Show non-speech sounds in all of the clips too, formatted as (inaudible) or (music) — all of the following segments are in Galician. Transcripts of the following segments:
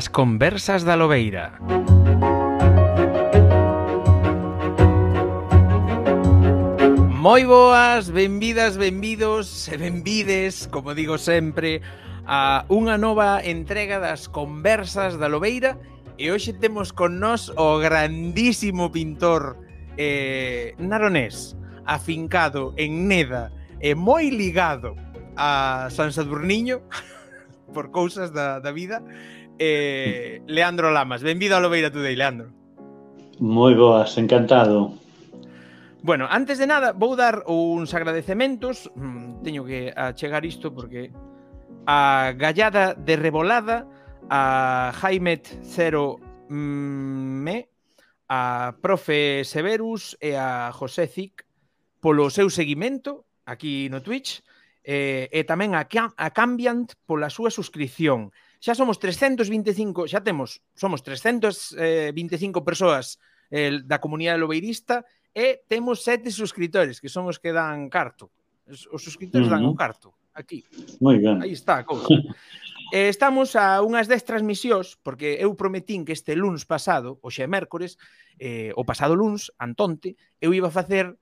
As conversas da Lobeira. Moi boas, benvidas, benvidos e benvides, como digo sempre, a unha nova entrega das Conversas da Lobeira e hoxe temos con nós o grandísimo pintor eh, naronés, afincado en Neda e moi ligado a San Sadurniño (laughs) por cousas da, da vida eh, Leandro Lamas. Benvido a Lobeira Today, Leandro. Moi boas, encantado. Bueno, antes de nada, vou dar uns agradecementos. Mm, teño que achegar isto porque a Gallada de Rebolada, a Jaimet Cero mm, Me, a Profe Severus e a José Zic polo seu seguimento aquí no Twitch e, e tamén a, a Cambiant pola súa suscripción xa somos 325, xa temos, somos 325 eh, persoas eh, da comunidade lobeirista e temos sete suscriptores, que son os que dan carto. Os suscriptores uh -huh. dan o carto aquí. Moi ben. Aí está a cousa. (laughs) eh, estamos a unhas 10 transmisións, porque eu prometín que este lunes pasado, hoxe é mércores, eh, o pasado lunes, Antonte, eu iba a facer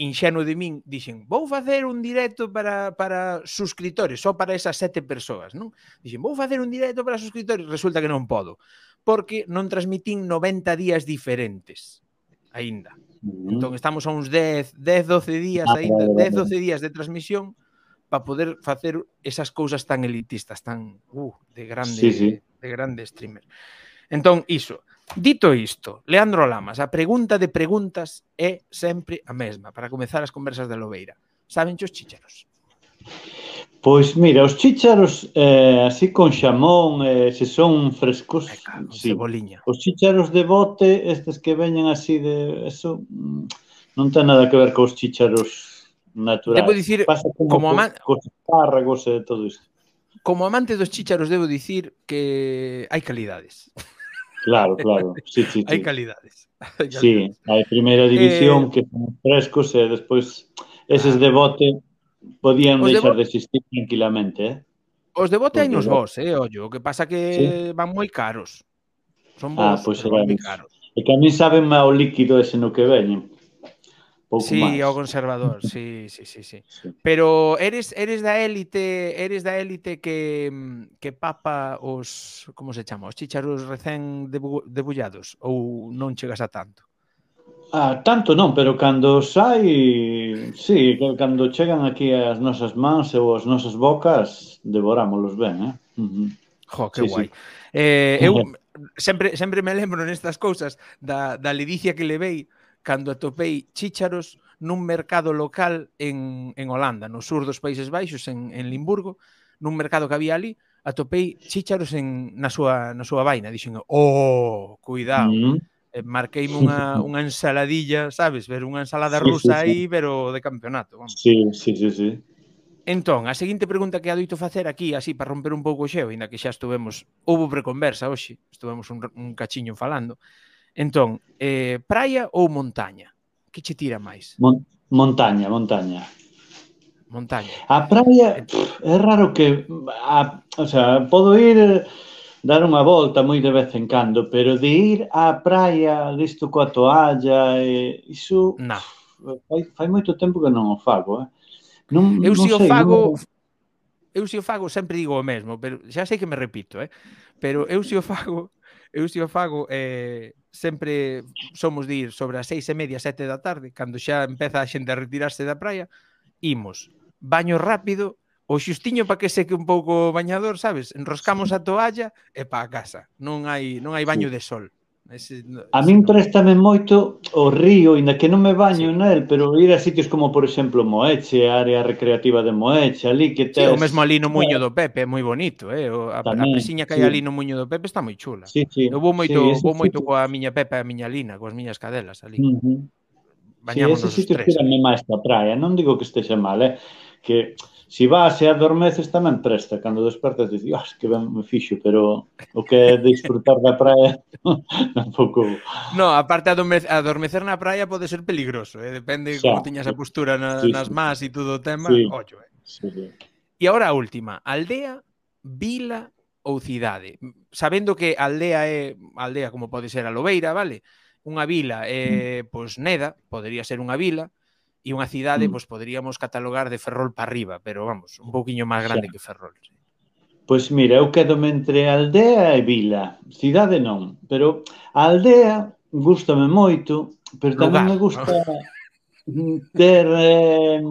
inxeno de min, dixen, vou facer un directo para, para suscriptores, só para esas sete persoas, non? Dixen, vou facer un directo para suscriptores, resulta que non podo, porque non transmitín 90 días diferentes, aínda. Uh -huh. Entón, estamos a uns 10, 10, 12 días ah, aínda, 10, 12 días de transmisión para poder facer esas cousas tan elitistas, tan, uh, de grande, sí, sí. de grande streamer. Entón, iso, Dito isto, Leandro Lamas, a pregunta de preguntas é sempre a mesma para comezar as conversas da Lobeira. Saben os chícharos? Pois mira, os chícharos eh, así con xamón, eh, se son frescos, si. claro, sí. ceboliña. Os chícharos de bote, estes que veñen así de eso, mm, non ten nada que ver cos chícharos naturais. Debo dicir, Pasa como, como amante cos espárragos e todo isto. Como amante dos chícharos debo dicir que hai calidades. (laughs) Claro, (laughs) claro. Sí, sí, sí. hai calidades. Hai. Sí, hai primeira eh, división eh... que son frescos eh, e despois eses ah. de bote podían os deixar de, bote... de existir tranquilamente, eh? Os de bote hai nos vos, eh, ollo. O que pasa que sí. van moi caros. Son vos, ah, pois pues, moi caros. E que a mí saben máis o líquido ese no que veñen pouco sí, máis. ao conservador, (laughs) sí, sí, sí, sí. sí. Pero eres eres da élite, eres da élite que que papa os, como se chama, os chícharos recén debu, debullados ou non chegas a tanto? Ah, tanto non, pero cando sai, sí, cando chegan aquí as nosas mans ou as nosas bocas, devorámolos ben, eh? Uh -huh. Jo, que sí, guai. Sí. Eh, eu sempre sempre me lembro nestas cousas da, da ledicia que levei, cando atopei chícharos nun mercado local en, en Holanda, no sur dos Países Baixos, en, en Limburgo, nun mercado que había ali, atopei chícharos en, na, súa, na súa vaina. Dixen, oh, cuidado. Mm. Mm-hmm. Eh, marquei unha, (laughs) unha ensaladilla, sabes, ver unha ensalada sí, rusa sí, aí, sí. pero de campeonato. Vamos. Sí, sí, sí, sí. Entón, a seguinte pregunta que adoito facer aquí, así, para romper un pouco o xeo, ainda que xa estuvemos, houve preconversa hoxe, estuvemos un, un cachiño falando, Entón, eh, praia ou montaña? Que che tira máis? Mon montaña, montaña. Montaña. A praia entón. pff, é raro que a, o sea, podo ir dar unha volta moi de vez en cando, pero de ir á praia listo coa toalla e iso na. fai, fai moito tempo que non o fago, eh. Non, eu non si sei, o fago non... eu si o fago sempre digo o mesmo, pero xa sei que me repito, eh. Pero eu si o fago eu se o fago eh, sempre somos de ir sobre as seis e media, sete da tarde, cando xa empeza a xente a retirarse da praia, imos, baño rápido, o xustiño para que seque un pouco o bañador, sabes? Enroscamos a toalla e pa a casa. Non hai non hai baño de sol. Ese, a min préstame moito o río, inda que non me baño sí. nel, pero ir a sitios como, por exemplo, Moeche, a área recreativa de Moeche, ali que tes... Sí, o mesmo ali no Muño do Pepe, é moi bonito, eh? O, a, Tamén, a presiña que hai sí. ali no Muño do Pepe está moi chula. Sí, sí. Eu vou moito, sí, vou moito coa miña Pepe e a miña Lina, coas miñas cadelas ali. Uh -huh. Bañámonos sí, ese sitio os tres. máis da praia, non digo que estexa mal, eh? que Si vas e adormeces tamén presta, cando despertas dices, oh, que ben me fixo, pero o que é disfrutar da praia (laughs) tampouco... No, aparte adormecer na praia pode ser peligroso, eh? depende xa, como tiñas a postura na, sí, nas más e todo o tema, sí, ollo, eh? sí, sí. E agora a última, aldea, vila ou cidade? Sabendo que aldea é aldea como pode ser a Lobeira, vale? Unha vila é, pois, Neda, podería ser unha vila, e unha cidade, mm. pois poderíamos catalogar de Ferrol para arriba, pero vamos, un pouquiño máis grande sí. que Ferrol. Sí. Pois mira, eu quedo entre aldea e vila. Cidade non, pero a aldea gustame moito, pero tamén Lugar, me gusta ¿no? ter eh,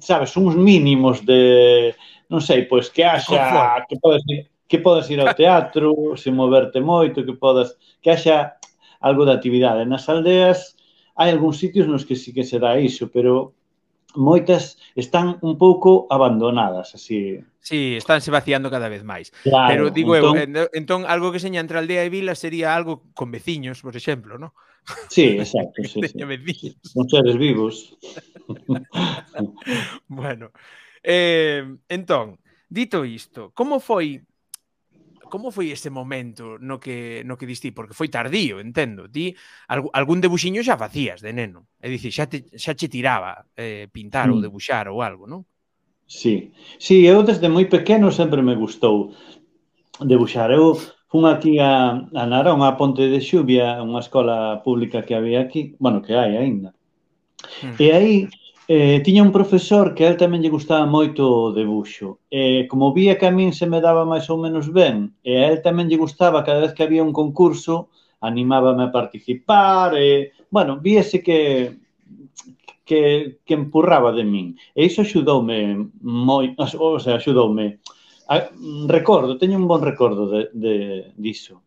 sabes, uns mínimos de non sei, pois que haxa que podes ir, que podes ir ao (laughs) teatro, se moverte moito, que podas que haxa algo de actividade. Nas aldeas hai algúns sitios nos que sí que se dá iso, pero moitas están un pouco abandonadas, así. Sí, estánse vaciando cada vez máis. Claro, Pero digo entón, eu, entón algo que seña entre aldea e vila sería algo con veciños, por exemplo, ¿no? Sí, exacto, sí, (laughs) sí. Veciños. Con seres vivos. (laughs) bueno, eh, entón, dito isto, como foi como foi ese momento no que, no que diste? Porque foi tardío, entendo. Ti algún debuxiño xa facías de neno. É dicir, xa, te, xa che tiraba eh, pintar mm. ou debuxar ou algo, non? Sí. sí, eu desde moi pequeno sempre me gustou debuxar. Eu fun aquí a, a Narón, a Ponte de Xubia, unha escola pública que había aquí, bueno, que hai aínda. Mm. E aí Eh, tiña un profesor que a él tamén lle gustaba moito o debuxo. Eh, como vía que a min se me daba máis ou menos ben, e a él tamén lle gustaba cada vez que había un concurso, animábame a participar, e, bueno, víese que que, que empurraba de min. E iso axudoume moi, o sea, axudoume. A, recordo, teño un bon recordo de, de diso.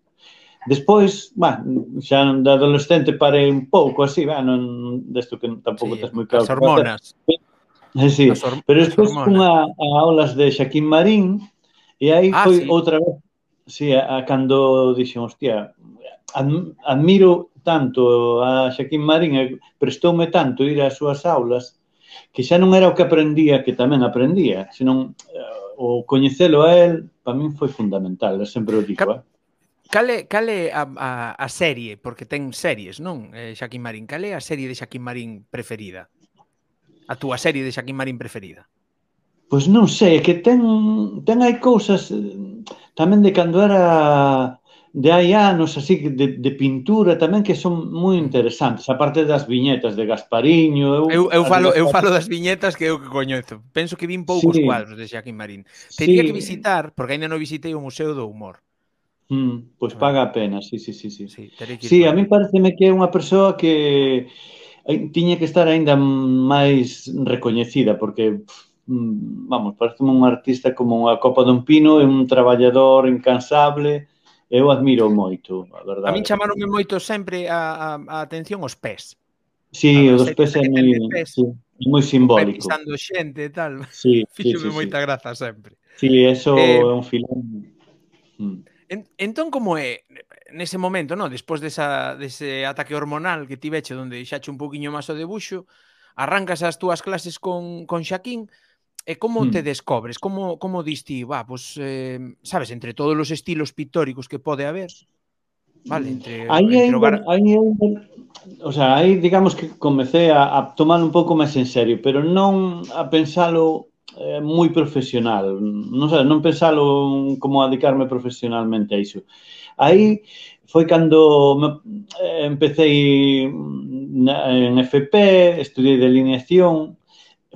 Despois, bah, xa de adolescente parei un pouco así, bah, non, desto que tampouco sí, tes moi claro. As hormonas. Eh, sí, as or pero despois unha a aulas de Xaquín Marín e aí ah, foi sí. outra vez Sí, a, a cando dixen, hostia, admiro tanto a Xaquín Marín, eh, prestoume tanto ir ás súas aulas, que xa non era o que aprendía, que tamén aprendía, senón eh, o coñecelo a él, para min foi fundamental, sempre o digo. Cap, eh? Cale, cale a, a, a serie, porque ten series, non? Eh, Xaquín Marín, cale a serie de Xaquín Marín preferida? A túa serie de Xaquín Marín preferida? Pois non sei, é que ten, ten hai cousas eh, tamén de cando era de hai anos así de, de pintura tamén que son moi mm. interesantes, a parte das viñetas de Gaspariño. Eu, eu, eu falo eu falo das viñetas que eu que coñezo. Penso que vin poucos sí. cuadros de Xaquín Marín. Tería sí. que visitar, porque aínda non visitei o Museo do Humor. Mm, pois ah. paga a pena, sí, sí, sí. Sí, sí, sí a mí pareceme que é unha persoa que eh, tiña que estar aínda máis recoñecida, porque mm, vamos, parece un artista como unha copa dun pino, é un traballador incansable, eu admiro moito, a verdade. A min chamaronme moito sempre a, a, a atención os pés. Sí, os pés é moi, sí, moi simbólico. Pisando xente e tal. (laughs) Sí, Fíxome sí, sí, moita sí. graza sempre. Sí, eso eh, é un filón. Mm. En, entón como é nese momento, no, despois desa dese ataque hormonal que tiveche onde xache un poquinho máis o debuxo, arrancas as túas clases con con Xaquín e como mm. te descobres? Como como diste, va, pois pues, eh, sabes, entre todos os estilos pictóricos que pode haber, Vale, entre, aí entre hai, bar... hai, o sea, aí digamos que comecei a, a tomar un pouco máis en serio, pero non a pensalo eh, moi profesional. Non, sabes, non pensalo como dedicarme profesionalmente a iso. Aí foi cando me, eh, empecé na, en FP, estudiei delineación,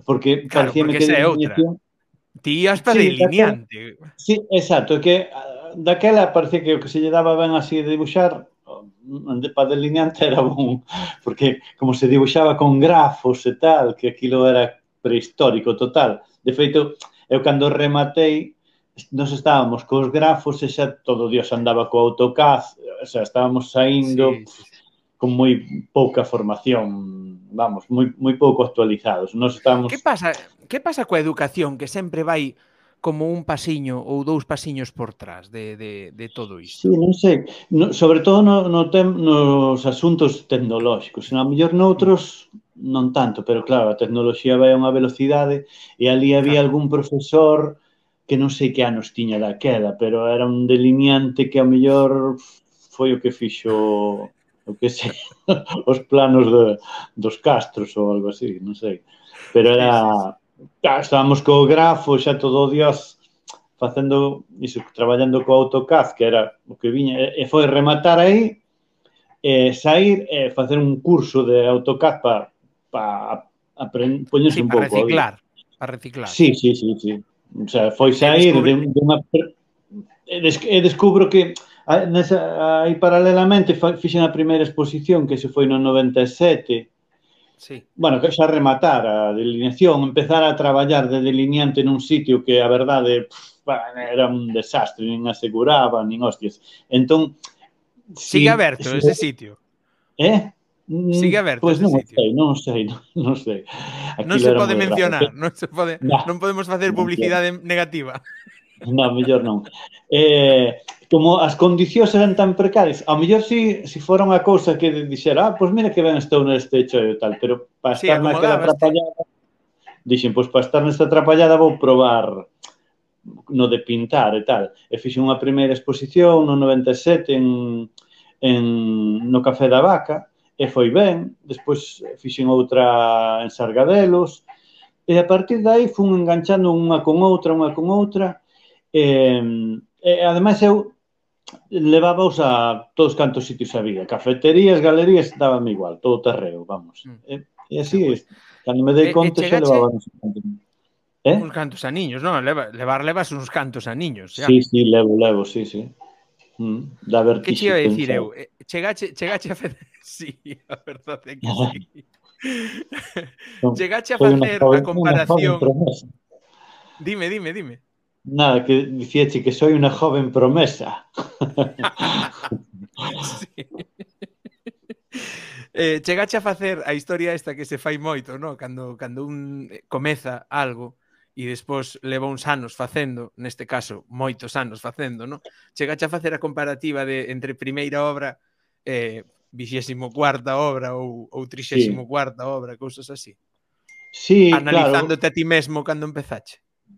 porque claro, parecíame que delineación... Ti Ti hasta sí, delineante. Sí, exacto, que ah, daquela parecía que o que se lle daba ben así de dibuxar para delineante era bon, porque como se dibuxaba con grafos e tal, que aquilo era prehistórico total. De feito, eu cando rematei, nos estábamos cos grafos e xa todo o dios andaba co AutoCAD, xa estábamos saindo sí, sí. con moi pouca formación, vamos, moi moi pouco actualizados. Nos estábamos Que pasa? Que pasa coa educación que sempre vai como un pasiño ou dous pasiños por trás de, de, de todo isto. Sí, non sei, no, sobre todo no, no tem, nos asuntos tecnolóxicos, a mellor noutros non tanto, pero claro, a tecnoloxía vai a unha velocidade e ali había claro. algún profesor que non sei que anos tiña daquela, pero era un delineante que a mellor foi o que fixo o que sei, (laughs) os planos de, dos castros ou algo así, non sei. Pero era Tá, estábamos co grafo xa todo o dios facendo iso, traballando co AutoCAD, que era o que viña, e foi rematar aí, e sair e facer un curso de AutoCAD para pa, pa poñerse sí, un pouco. Para reciclar, para reciclar. Sí, sí, sí, sí. O sea, foi sair de, de unha... E, descubro que nesa, aí paralelamente fixen a primeira exposición que se foi no 97 Sí. Bueno, que xa rematar a delineación, empezar a traballar de delineante nun sitio que a verdade pff, era un desastre, nin aseguraba, nin hostias. Entón, si, Sigue aberto si, ese sitio. Eh? Sigue aberto pois pues non sitio. sei, non sei, non, non sei. Aquí non se pode mencionar, raro. non se pode, nah, non podemos facer publicidade negativa. Non, mellor non. Eh, como as condicións eran tan precarias, ao mellor si, si fora unha cousa que dixera, ah, pois mira que ben estou neste hecho e tal, pero para sí, estar naquela atrapallada, dixen, pois para estar nesta atrapallada vou probar no de pintar e tal. E fixen unha primeira exposición no 97 en, en, no Café da Vaca, e foi ben, despois fixen outra en Sargadelos, e a partir dai fun enganchando unha con outra, unha con outra, e, e ademais eu levábaos a todos cantos sitios había, cafeterías, galerías, dábame igual, todo terreo, vamos. Mm. E, e así, é, cando me dei conta, xa levaba uns cantos. Eh? Uns cantos a niños, non? Leva, levar levas uns cantos a niños. Xa. Sí, sí, levo, levo, sí, sí. Mm, da vertixe. Que te iba a dicir eu? Eh, chegache, chegache a facer... (laughs) Sí, a verdade que sí. (laughs) chegache a facer a comparación... Dime, dime, dime. Nada, que dicíache que soy unha joven promesa. (laughs) sí. Eh, chegache a facer a historia esta que se fai moito, no? cando, cando un eh, comeza algo e despois leva uns anos facendo, neste caso, moitos anos facendo, no? chegache a facer a comparativa de entre primeira obra eh, vixésimo cuarta obra ou, ou trixésimo sí. cuarta obra, cousas así. Sí, Analizándote claro. a ti mesmo cando empezache.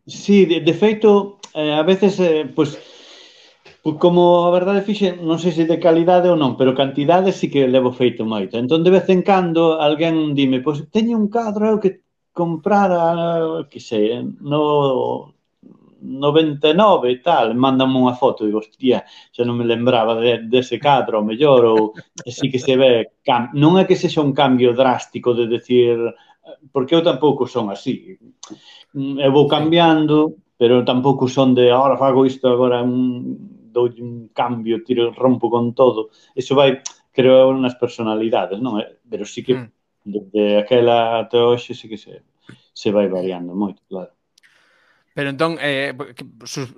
Sí, de, de feito, eh, a veces, eh, pues, pues, como a verdade fixe, non sei se de calidade ou non, pero cantidade sí que levo feito moito. Entón, de vez en cando, alguén dime, pois, pues, teño un cadro eu que comprara, que sei, no 99 e tal, mandame unha foto e digo, hostia, xa non me lembraba de, dese de cadro, o mellor, ou sí que se ve, cam... non é que sexa un cambio drástico de decir, porque eu tampouco son así. Mm, eu vou cambiando, pero tampouco son de agora fago isto, agora un, dou un cambio, tiro, rompo con todo. Eso vai, creo, nas personalidades, non? Pero sí que hmm. desde aquela até hoxe sí que se, se vai variando moito, claro. Pero entón, eh,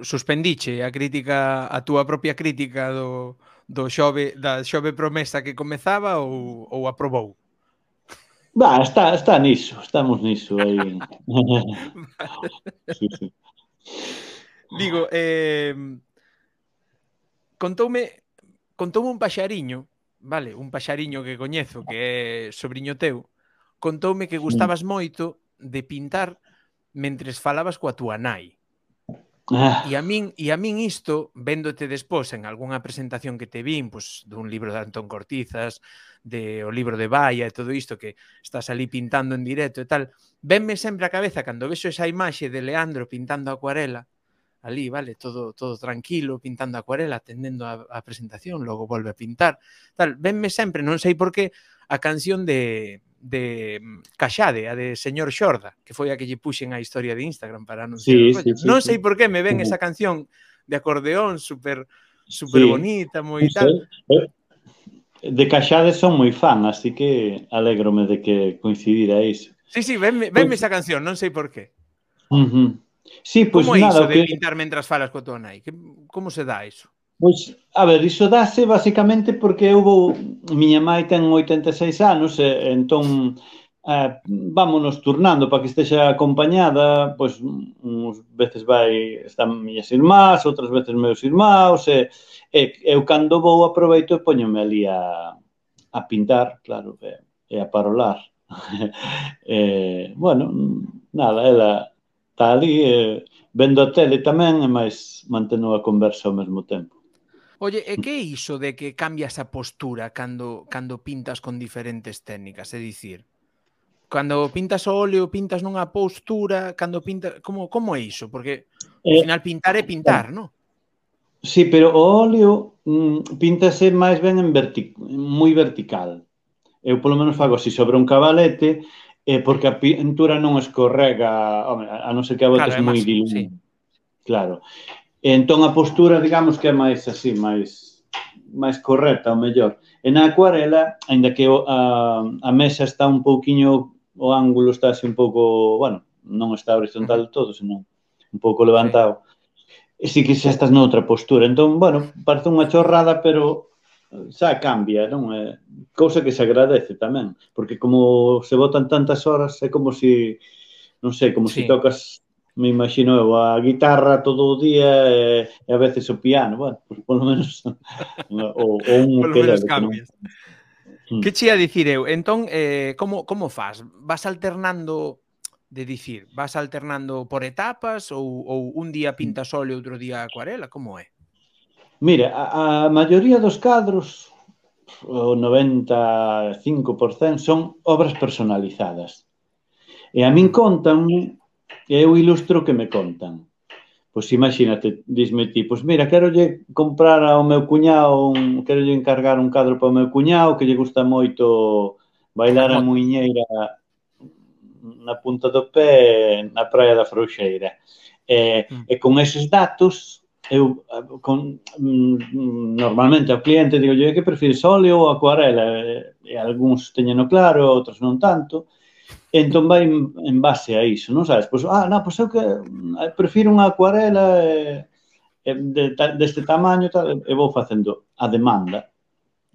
suspendiche a crítica, a túa propia crítica do, do xove, da xove promesa que comezaba ou, ou aprobou? Va, está, está niso, estamos niso aí. (laughs) sí, sí. Digo, eh, contoume contoume un paxariño, vale, un paxariño que coñezo, que é sobrinho teu, contoume que gustabas moito de pintar mentres falabas coa túa nai. Ah. E a min e a min isto véndote despois en algunha presentación que te vin, pois dun libro de Antón Cortizas, de o libro de Baia e todo isto que estás ali pintando en directo e tal, venme sempre a cabeza cando vexo esa imaxe de Leandro pintando a acuarela, ali, vale, todo todo tranquilo, pintando a acuarela, atendendo a, a presentación, logo volve a pintar, tal, venme sempre, non sei por qué, a canción de de mm, Caxade, a de Señor Xorda, que foi a que lle puxen a historia de Instagram para anunciar. Sí, sí, sí, non sei por que me ven esa canción de acordeón super super sí. bonita, moi sí, tal. Sí. Eh, de Caxade son moi fan, así que alegrome de que coincidira iso. Sí, sí, venme, venme esa canción, non sei por qué. Uh -huh. Sí, pois pues, Como é nada, iso de que... pintar mentras falas coa tua nai? Que, como se dá iso? Pois, a ver, iso dase basicamente porque eu vou... Miña mãe ten 86 anos e entón eh, vámonos turnando para que estexa acompañada, pois uns veces vai están miñas irmás, outras veces meus irmãos e, e eu cando vou aproveito e poñome ali a, a pintar, claro, e, e a parolar. (laughs) e, bueno, nada, ela está ali, e, vendo a tele tamén, e máis mantendo a conversa ao mesmo tempo. Oye, eh, e que é iso de que cambias a postura cando, cando pintas con diferentes técnicas? É dicir, cando pintas o óleo, pintas nunha postura, cando pintas... Como, como é iso? Porque ao eh, final pintar é pintar, non? Sí, pero o óleo mm, píntase máis ben en vertic moi vertical. Eu polo menos fago así sobre un cabalete eh, porque a pintura non escorrega, home, a non ser que a botes claro, moi diluída. Sí. Claro. E entón a postura, digamos que é máis así, máis máis correcta, o mellor. E na acuarela, aínda que a, a mesa está un pouquiño, o ángulo está así un pouco, bueno, non está horizontal todo, senón un pouco levantado. E si que xa estás noutra postura. Entón, bueno, parece unha chorrada, pero xa cambia, non? É cousa que se agradece tamén, porque como se botan tantas horas, é como se si, non sei, como sí. se si tocas me imagino eu, a guitarra todo o día e, e a veces o piano, bueno, pues, polo menos (laughs) o, o un polo que menos cambias. Mm. Que, che a dicir eu? Entón, eh, como, como faz? Vas alternando de dicir, vas alternando por etapas ou, ou un día pinta sol e outro día acuarela? Como é? Mira, a, a maioría dos cadros, o 95%, son obras personalizadas. E a min contan eu ilustro que me contan. Pois imagínate, disme ti, pois mira, querolle comprar ao meu cuñado, un, querolle encargar un cadro para o meu cuñado que lle gusta moito bailar a muiñeira na punta do pé na praia da Frouxeira. E, mm. e con eses datos eu con, mm, normalmente ao cliente digo, que prefires óleo ou acuarela? E, e algúns teñeno claro, outros non tanto. Entón vai en, en base a iso, non sabes? Pois, ah, non, pois eu que eh, prefiro unha acuarela e, e de, de, deste tamaño tal, e vou facendo a demanda.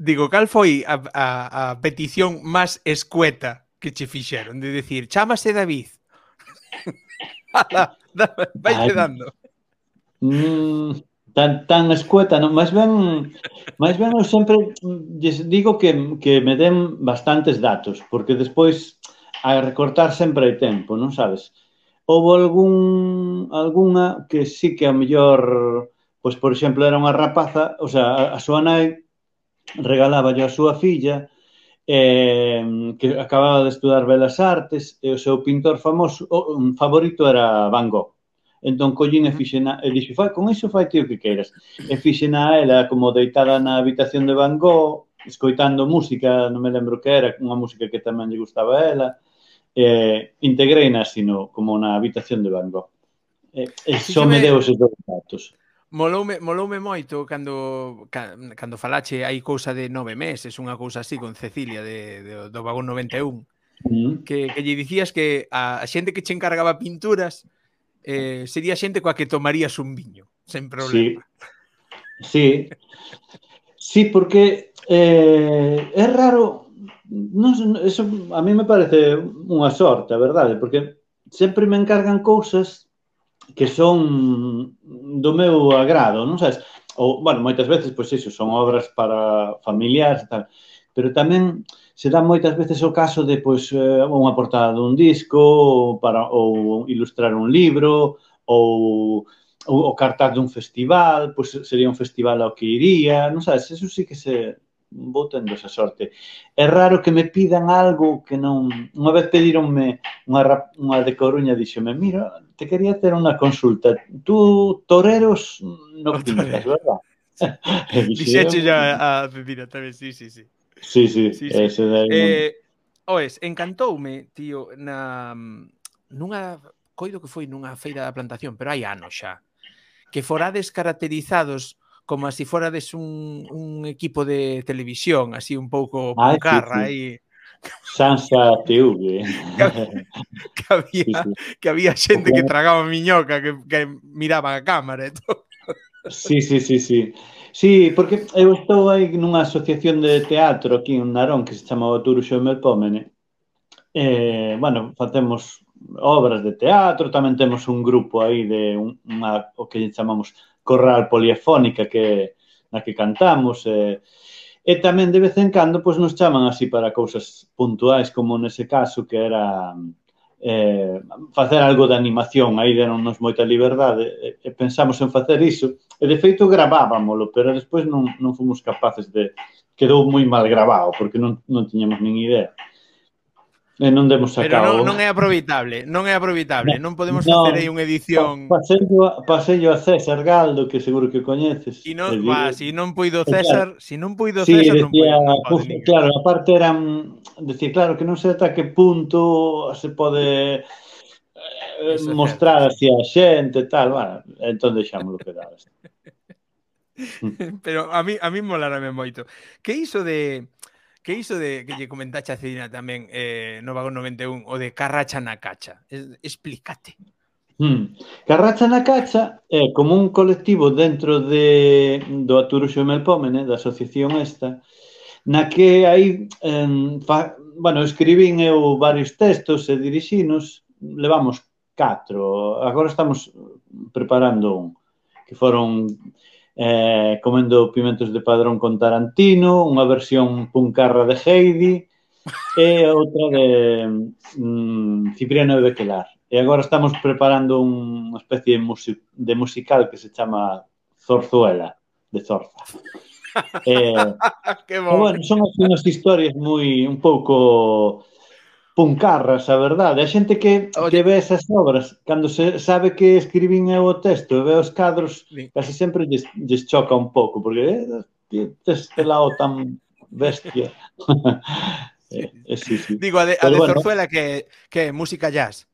Digo, cal foi a, a, a petición máis escueta que che fixeron? De decir, chamase David. (laughs) Ala, vai dando. Mm, tan tan escueta, non? Máis ben, máis ben eu sempre mm, digo que, que me den bastantes datos, porque despois a recortar sempre hai tempo, non sabes? Houve algún, alguna que sí que a mellor, pois, por exemplo, era unha rapaza, o sea, a, a súa nai regalaba a súa filla eh, que acababa de estudar Belas Artes e o seu pintor famoso, o, un favorito era Van Gogh. Entón collín e fixena, e dixo, fai, con iso fai tío que queiras. E fixena ela como deitada na habitación de Van Gogh, escoitando música, non me lembro que era, unha música que tamén lle gustaba a ela, eh, integrei na sino como na habitación de Van Gogh. Eh, eh, só me deu esos dous datos. Moloume, moloume moito cando, cando falache hai cousa de nove meses, unha cousa así con Cecilia de, de, do vagón 91 mm. Mm-hmm. que, que lle dicías que a, a xente que che encargaba pinturas eh, sería xente coa que tomarías un viño sen problema. Sí, sí. sí porque eh, é raro non, eso a mí me parece unha sorte, a verdade, porque sempre me encargan cousas que son do meu agrado, non sabes? Ou, bueno, moitas veces, pois iso, son obras para familiares e tal, pero tamén se dá moitas veces o caso de pois eh, unha portada dun disco ou para ou ilustrar un libro ou o, cartaz dun festival, pois sería un festival ao que iría, non sabes, eso sí que se vou tendo esa sorte. É raro que me pidan algo que non... Unha vez pedironme unha, rap... unha de Coruña, díxome, mira, te quería ter unha consulta. Tú toreros non pintas, verdad? (laughs) Dixeche ya a bebida tamén, sí, sí, sí. Sí, sí, sí, sí. ese sí. Eh, oes, encantoume, tío, na nunha coido que foi nunha feira da plantación, pero hai anos xa, que forades caracterizados como se si forades un, un equipo de televisión, así un pouco ah, carra aí. Sí, aí. Sansa TV. Eh. (laughs) Que, que había, sí, sí. que había xente que tragaba miñoca, que, que miraba a cámara e todo. Sí, sí, sí, sí. Sí, porque eu estou aí nunha asociación de teatro aquí en Narón que se chama o Turuxo Melpómene. Eh, bueno, facemos obras de teatro, tamén temos un grupo aí de un, unha, o que chamamos corral poliafónica que na que cantamos e, e tamén de vez en cando pois nos chaman así para cousas puntuais como nese caso que era eh, facer algo de animación, aí deronnos moita liberdade, e, e pensamos en facer iso, e de feito gravábamolo, pero despois non, non fomos capaces de, quedou moi mal grabado, porque non, non tiñamos nin idea e non demos a Pero. Non, non é aproveitable, non é aproveitable, non, podemos no, facer aí unha edición. Pasello, pasello a César Galdo, que seguro que coñeces. Si non, va, si non puido César, si non puido César, sí, César, decía, non puido. Pues, claro, aparte eran decir, claro, que non sei ata que punto se pode eh, mostrar así a xente e tal, bueno, entón deixámoslo quedar. (laughs) Mm. Pero a mí a mí molarame moito. Que iso de Que iso de que ah. lle comentaxe a Cedina tamén eh, no vagón 91, o de carracha na cacha. Es, explícate. Hmm. Carracha na cacha é eh, como un colectivo dentro de, do Aturuxo e Melpómene, da asociación esta, na que hai eh, fa, bueno, escribín eu varios textos e dirixinos, levamos catro, agora estamos preparando un, que foron eh, comendo pimentos de padrón con Tarantino, unha versión puncarra de Heidi e outra de mm, Cipriano de Bequelar. E agora estamos preparando unha especie de, music de musical que se chama Zorzuela, de Zorza. (laughs) Eh, que bon. bueno, son as unhas historias moi un pouco puncarras, a verdade. A xente que, Oye. que ve esas obras, cando se sabe que escribín eu o texto e ve os cadros, sí. casi sempre lles, lles choca un pouco, porque eh, este lado tan bestia. (laughs) sí. eh, eh, sí, sí. Digo, a de, a de bueno. Zorzuela que, que música jazz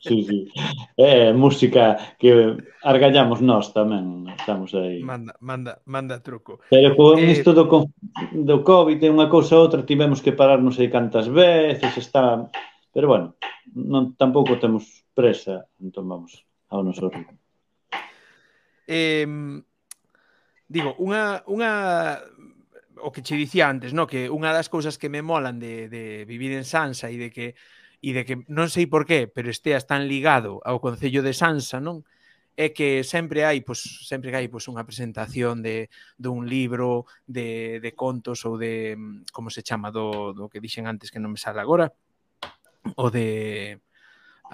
sí, sí. É música que argallamos nós tamén, estamos aí. Manda, manda, manda truco. Pero con eh... isto do, do COVID e unha cousa ou outra tivemos que parar non sei cantas veces, está... Pero bueno, non, tampouco temos presa, entón vamos ao noso ritmo. Eh, digo, unha, unha o que che dicía antes, no? que unha das cousas que me molan de, de vivir en Sansa e de que e de que non sei por qué, pero esteas tan ligado ao Concello de Sansa, non? é que sempre hai, pois, sempre que hai pois, unha presentación de, de un libro, de, de contos ou de, mm, como se chama, do, do que dixen antes que non me sale agora, o de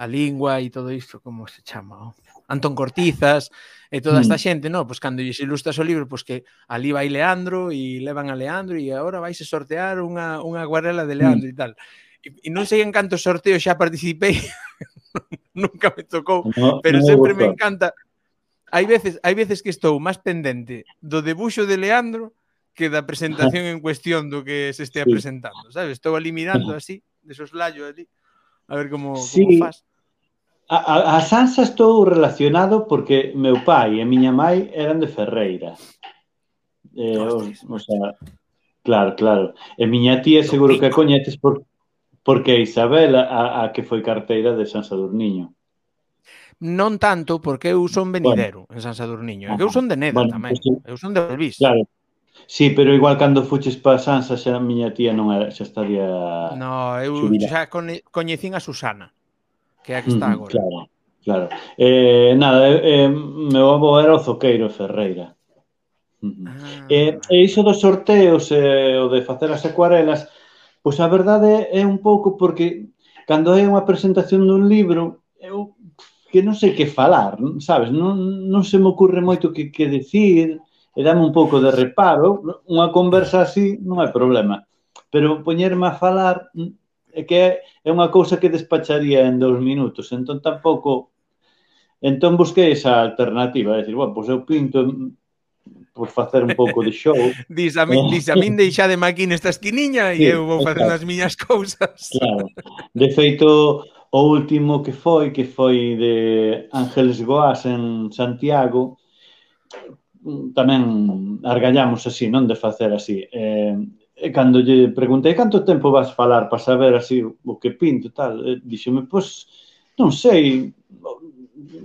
a lingua e todo isto, como se chama, oh? Antón Cortizas e toda mm. esta xente, no, pois cando lles ilustras o libro, pois que ali vai Leandro e levan a Leandro e agora vais a sortear unha, unha guarela de mm. Leandro e tal e non sei en cantos sorteos xa participei, (laughs) nunca me tocou, no, pero no sempre me, me encanta. Hai veces, hai veces que estou máis pendente do debuxo de Leandro que da presentación en cuestión do que se estea sí. presentando, sabes? Estou ali mirando así, de soslayo ali, a ver como, sí. como faz. A, a, a Sansa estou relacionado porque meu pai e miña mãe eran de Ferreira. Eh, o, o sea, claro, claro. E miña tía seguro que a coñetes por, porque Isabel a, a que foi carteira de San Sadurniño. Non tanto, porque eu son venidero bueno. en San Sadurniño. Ajá. Eu son de Neda bueno, tamén. Pues, eu son de Belvis. Claro. Sí, pero igual cando fuches para Sansa xa a miña tía non era, xa estaría No, eu subida. xa coñecín a Susana, que é a que está agora. Claro, claro. Eh, nada, eh, eh, meu avó era o Zoqueiro Ferreira. Ah. Eh, e iso dos sorteos, eh, o de facer as acuarelas, Pois a verdade é un pouco porque cando hai unha presentación dun libro, eu que non sei que falar, sabes? Non, non se me ocurre moito que, que decir, e dame un pouco de reparo, unha conversa así non hai problema. Pero poñerme a falar mm, é que é unha cousa que despacharía en dous minutos, entón tampouco Entón busquei esa alternativa, é dicir, bueno, pois eu pinto, por facer un pouco de show. (laughs) Dis a min, dis a min deixa de máquina nesta esquiniña sí, e eu vou facendo as miñas cousas. (laughs) Claro. De feito, o último que foi, que foi de Ángeles Goas en Santiago, tamén argallamos así, non de facer así. Eh, e cando lle preguntei canto tempo vas falar para saber así o que pinto tal, eh, e dixeme, pois, non sei,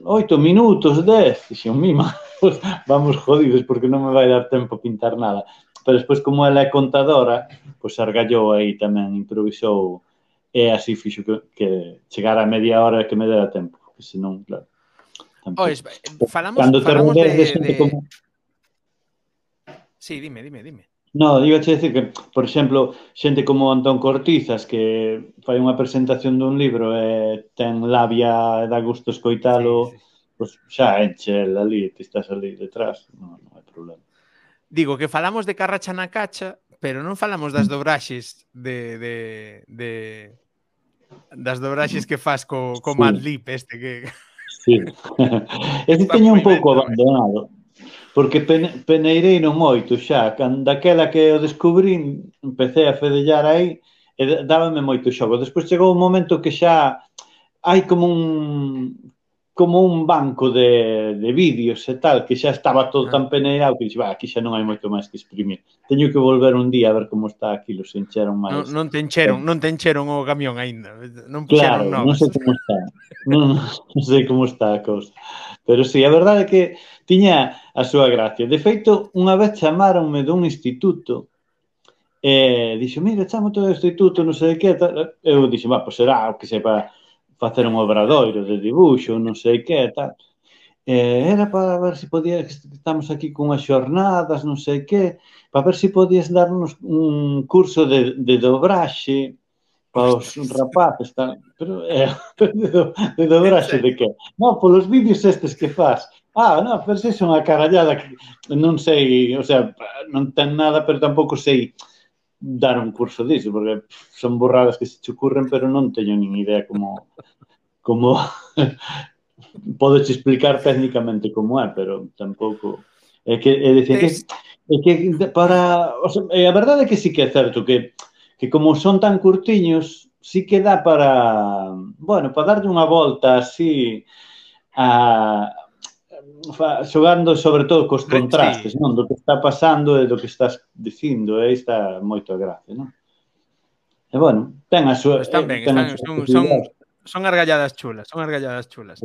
oito minutos, dez, dixen, mima pues vamos jodidos porque non me vai dar tempo a pintar nada. Pero despois, como ela é contadora, pois argallou aí tamén, improvisou e así fixo que, que chegara a media hora que me dera tempo, que senón, claro. Tampoco. Ois, eh, falamos, Cando falamos de, de... de... Como... Sí, dime, dime, dime. No, digo che decir que, por exemplo, xente como Antón Cortizas que fai unha presentación dun libro e ten labia e dá gusto escoitalo, sí, sí, pues xa enche el ali, ti estás ali detrás, non, non hai problema. Digo que falamos de Carracha na Cacha, pero non falamos das mm. dobraxes de, de, de das dobraxes que faz co, co sí. Madlib este que... (laughs) Sí. (laughs) este teño un pouco eh. abandonado, porque peneirei non moito xa, daquela que o descubrín, empecé a fedellar aí, e dábame moito xogo. Despois chegou un momento que xa hai como un como un banco de, de vídeos e tal, que xa estaba todo ah. tan peneirado que dixe, aquí xa non hai moito máis que exprimir. Teño que volver un día a ver como está aquí, los encheron máis. Non, non te encheron, eh. non te encheron o camión aínda. Non puxeron claro, novas. non sei como está. non, non (laughs) sei como está a cousa. Pero sí, a verdade é que tiña a súa gracia. De feito, unha vez chamaronme dun instituto e eh, dixo, mira, chamo todo o instituto, non sei que, eu dixo, va, pois será, o que sepa facer un obradoiro de dibuixo, non sei que, tal. Eh, era para ver se si podías, estamos aquí cunhas xornadas, non sei que, para ver se si podías darnos un curso de, de dobraxe, para os rapaces, tal. Pero, eh, (laughs) de, de dobraxe de que? Non, polos vídeos estes que faz. Ah, non, pero se é unha carallada que non sei, o sea, non ten nada, pero tampouco sei dar un curso disso, porque son borradas que se te ocurren, pero non teño nin idea como como (laughs) podo explicar técnicamente como é, pero tampouco. É que é dicir que é que para, o sea, a verdade é que sí que é certo que que como son tan curtiños, sí que dá para, bueno, para darlle unha volta así a xogando sobre todo cos contrastes, sí. non? Do que está pasando e do que estás dicindo, aí está moito a gracia, non? E bueno, ten a súa... Están ben, están, son, son, son argalladas chulas, son argalladas chulas.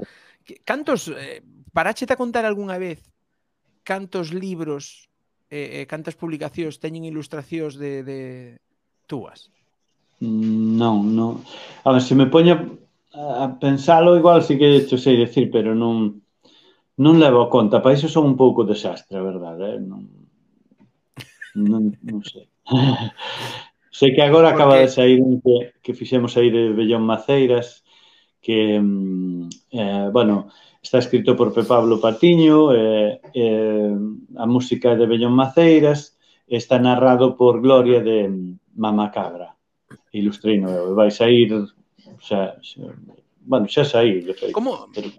Cantos, eh, paraxete a contar algunha vez cantos libros eh, eh, cantas publicacións teñen ilustracións de, de túas? Mm, non, non. A ver, se me poño a pensalo, igual sí que cho sei decir, pero non non levo a conta, para iso son un pouco desastre, a verdade, eh? non, non, non sei. (laughs) sei que agora acaba de sair un que, que fixemos aí de Bellón Maceiras, que, mm, eh, bueno, está escrito por Pe Pablo Patiño, eh, eh, a música de Bellón Maceiras, está narrado por Gloria de Mama Cabra, ilustrino, vai sair, xa, xa, bueno, xa saí, de feito. Como, pero...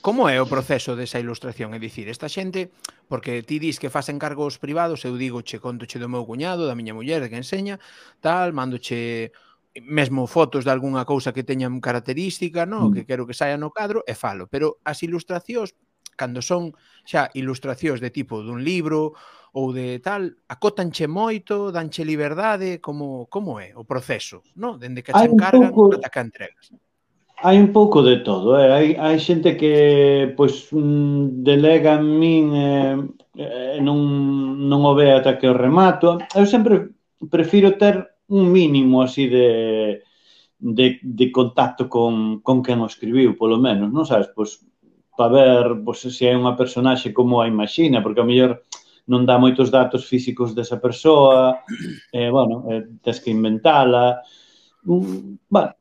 Como é o proceso desa ilustración? É dicir, esta xente, porque ti dis que fas encargos privados, eu digo, che, contoche do meu cuñado, da miña muller, que enseña, tal, mandoche mesmo fotos de algunha cousa que teñan característica, no? Mm. que quero que saia no cadro, e falo. Pero as ilustracións, cando son xa ilustracións de tipo dun libro ou de tal, acotanche moito, danche liberdade, como, como é o proceso, no? dende que che encargan pouco... ata que entregas. Hai un pouco de todo, eh? hai, hai xente que pois, mm, delega en min eh, eh, non, non o ve ata que o remato. Eu sempre prefiro ter un mínimo así de, de, de contacto con, con quen o escribiu, polo menos, non sabes? Pois, para ver pois, se hai unha personaxe como a imagina, porque a mellor non dá moitos datos físicos desa persoa, eh, bueno, eh, tens que inventala, Mm, bueno,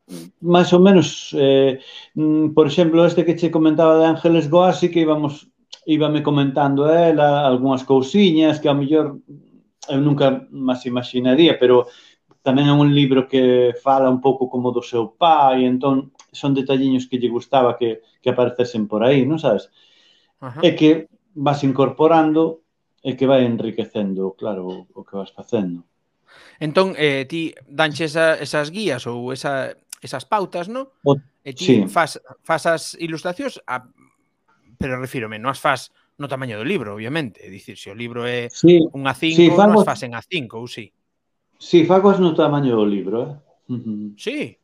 máis ou menos, eh, mm, por exemplo, este que che comentaba de Ángeles Goasi que íbamos íbame comentando ela algunhas cousiñas que a mellor eu nunca máis imaginaría, pero tamén é un libro que fala un pouco como do seu pai, entón son detalliños que lle gustaba que, que aparecesen por aí, non sabes? Ajá. E que vas incorporando e que vai enriquecendo, claro, o que vas facendo. Entón, eh, ti danche esa, esas guías ou esa, esas pautas, no? O, e ti sí. fas, fas as ilustracións, a, pero refírome, non as fas no tamaño do libro, obviamente. É dicir, se o libro é sí, A5, sí, fago... non as fas en a 5, ou sí? Sí, fago as no tamaño do libro, eh? Uh -huh. Sí?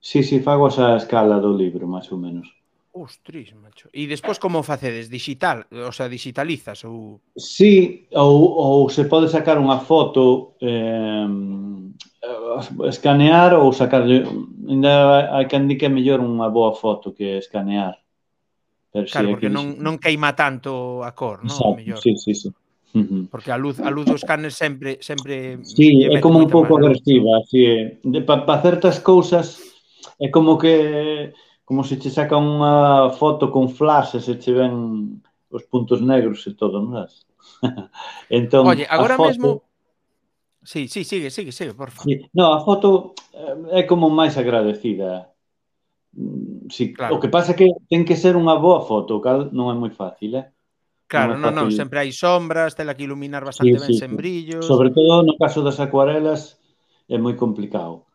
Sí, sí, fago a escala do libro, máis ou menos. Ostris, macho. E despois como facedes? Digital? O sea, digitalizas ou... Sí, ou, ou se pode sacar unha foto eh, escanear ou sacar... Ainda hai que indique mellor unha boa foto que escanear. Pero claro, si porque que... non, non queima tanto a cor, non? Exacto, mellor. sí, sí, sí. Uh -huh. Porque a luz a luz dos canes sempre sempre Sí, é como un pouco agresiva, así é. Pa, pa certas cousas é como que como se che saca unha foto con flash se che ven os puntos negros e todo, non sabes? (laughs) entón, Oye, agora foto... mesmo Sí, sí, sigue, sigue, sigue, por favor. Sí. No, a foto eh, é como máis agradecida. Mm, sí, claro. O que pasa é que ten que ser unha boa foto, cal non é moi fácil, eh? Claro, non, non, sempre hai sombras, tela que iluminar bastante sí, ben sí, sen brillos. Sobre todo no caso das acuarelas é moi complicado.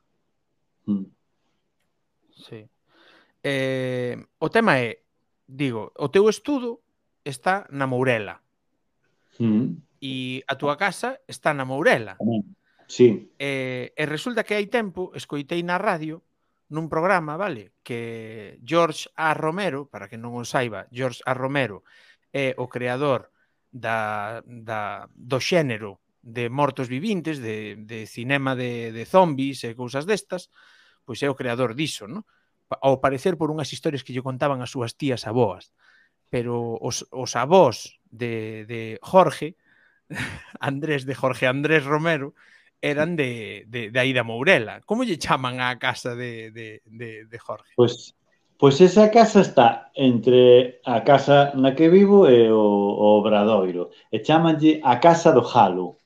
Mm. Eh, o tema é, digo, o teu estudo está na Mourela. Mm. E a túa casa está na Mourela. Mm. Sí. E, e resulta que hai tempo escoitei na radio nun programa, vale, que George A. Romero, para que non o saiba, George A. Romero é o creador da, da, do xénero de mortos vivintes, de, de cinema de, de zombies e cousas destas, pois é o creador diso, non? ao parecer por unhas historias que lle contaban as súas tías aboas. Pero os, os avós de, de Jorge, (laughs) Andrés de Jorge Andrés Romero, eran de, de, de aí da Mourela. Como lle chaman á casa de, de, de, de Jorge? Pois pues, pois pues esa casa está entre a casa na que vivo e o, o Obradoiro. E chamanlle a Casa do Jalo.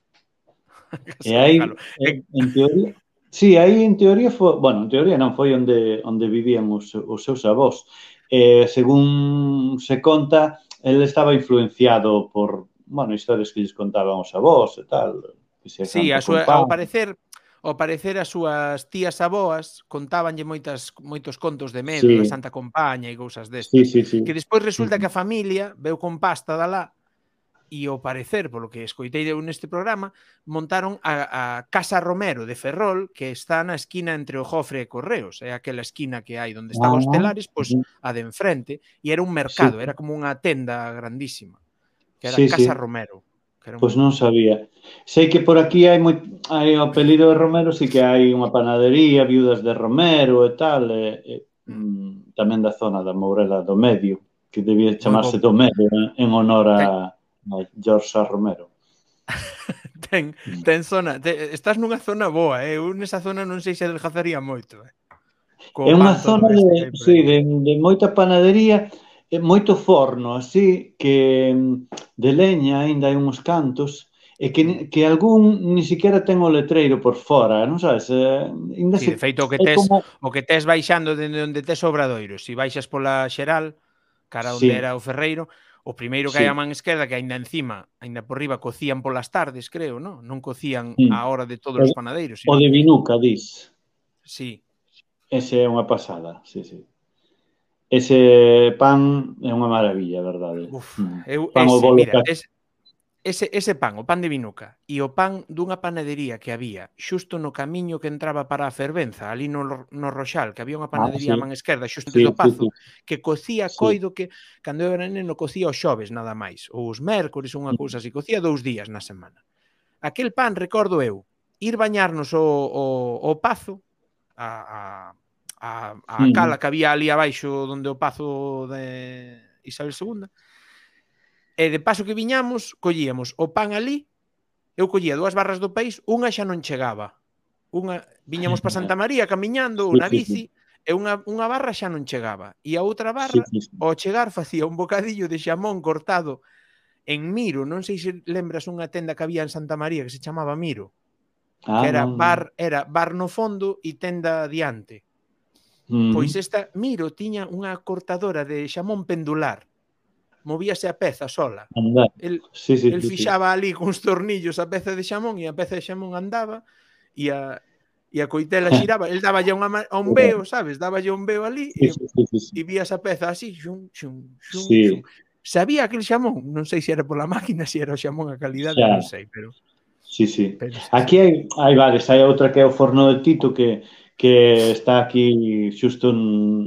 (laughs) E aí, en, en teoría, Sí, aí en teoría foi, bueno, en teoría non foi onde onde vivían os, os seus avós. Eh, según se conta, el estaba influenciado por, bueno, historias que lles contaban os avós e tal. Que se sí, a súa, ao parecer, ao parecer as súas tías aboas contábanlle moitas moitos contos de medo, sí. de Santa Compaña e cousas destas. Sí, sí, sí. Que despois resulta que a familia veu con pasta da lá e ao parecer, polo que escoitei eu neste programa, montaron a, a Casa Romero de Ferrol, que está na esquina entre o Jofre e Correos, é aquela esquina que hai onde están ah, os telares, pois a de enfrente, e era un mercado, sí. era como unha tenda grandísima, que era sí, Casa sí. Romero. Pois pues non sabía. Sei que por aquí hai moi hai o apelido de Romero, si que hai unha panadería, viudas de Romero e tal, e, e mm, tamén da zona da Mourela do Medio, que debía chamarse do Medio en honor a George Romero. (laughs) ten, ten zona, te, estás nunha zona boa, eh? eu nesa zona non sei se adelgazaría moito. Eh? Co é unha zona de, sí, de, de moita panadería, e moito forno, así que mm, de leña aínda hai uns cantos, e que, mm. que algún ni siquiera ten o letreiro por fora, non sabes? Eh, ainda sí, se, de feito, o que tes, como... o que tes baixando dende onde tes obradoiro, se si baixas pola xeral, cara onde sí. era o ferreiro, O primeiro que sí. hai a man esquerda, que aínda encima, aínda por riba, cocían polas tardes, creo, non? non cocían mm. a hora de todos o, os panadeiros. Sino... O de Vinuca, dis. Sí. Ese é unha pasada, sí, sí. Ese pan é unha maravilla, verdade. Uf, mm. eu, pan ese, mira, ese, ese, ese pan, o pan de Vinuca, e o pan dunha panadería que había xusto no camiño que entraba para a Fervenza, ali no, no Roxal, que había unha ah, panadería ah, sí. a man esquerda, xusto sí, do Pazo, sí, sí. que cocía sí. coido que, cando eu era neno, cocía os xoves nada máis, ou os mércores, unha cousa así, cocía dous días na semana. Aquel pan, recordo eu, ir bañarnos o, o, o Pazo, a, a, a, a cala que había ali abaixo donde o Pazo de Isabel II, E de paso que viñamos, collíamos o pan ali, eu collía dúas barras do país, unha xa non chegaba. Unha, viñamos para (laughs) Santa María camiñando na bici, e unha, unha barra xa non chegaba. E a outra barra, sí, sí, sí. ao chegar, facía un bocadillo de xamón cortado en Miro. Non sei se lembras unha tenda que había en Santa María que se chamaba Miro. Ah, que era bar, era bar no fondo e tenda adiante. Mm. Pois esta Miro tiña unha cortadora de xamón pendular movíase a peza sola. El, sí, sí, el sí, fixaba sí. ali cuns tornillos a peza de xamón e a peza de xamón andaba e a, e a coitela ah. xiraba, el daba un, a un veo, sabes? Daba un veo ali e, sí, sí, sí, sí. e vías a peza así, xun, xun, xun, sí. xun. Sabía aquel xamón, non sei se era pola (laughs) máquina, se era o xamón a calidade, xa. non sei, pero... Sí, sí. Pero, Aquí hai, hai varias, hai outra que é o forno de Tito que que está aquí xusto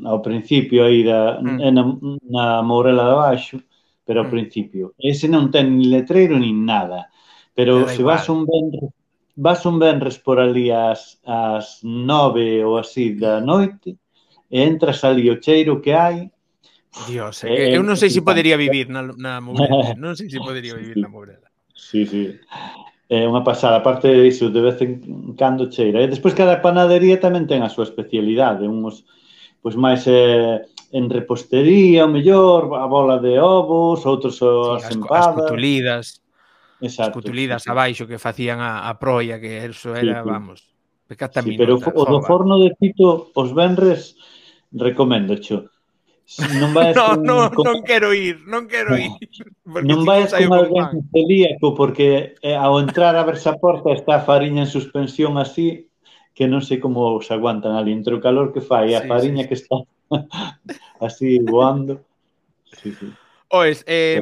ao principio aí da, mm. Eh, na, na Mourela de Abaixo, pero ao mm. principio. Ese non ten ni letreiro nin nada. Pero se vas un ben vas un benres por ali ás, ás nove ou así da noite e entras ali o cheiro que hai Dios, é que eu non sei se poderia podería vivir na, na Mourela. non sei se poderia podería (laughs) vivir na Mourela. Sí, sí. É unha pasada, aparte de iso, de vez en cando cheira. E despois cada panadería tamén ten a súa especialidade, uns pois máis eh, en repostería, o mellor, a bola de ovos, outros sí, as, empadas. As cutulidas, Exacto, as cutulidas sí, abaixo que facían a, a proia, que eso era, sí, sí. vamos, pecata sí, Pero o do forno de Tito, os venres, recomendo, xo Non vai no, no, con... non quero ir, non quero ir. (laughs) Porque non vais con alguén celíaco porque eh, ao entrar a verse a porta está a fariña en suspensión así que non sei como os aguantan ali entre o calor que fai a sí, fariña sí. que está (laughs) así voando. Sí, sí. Oes, eh,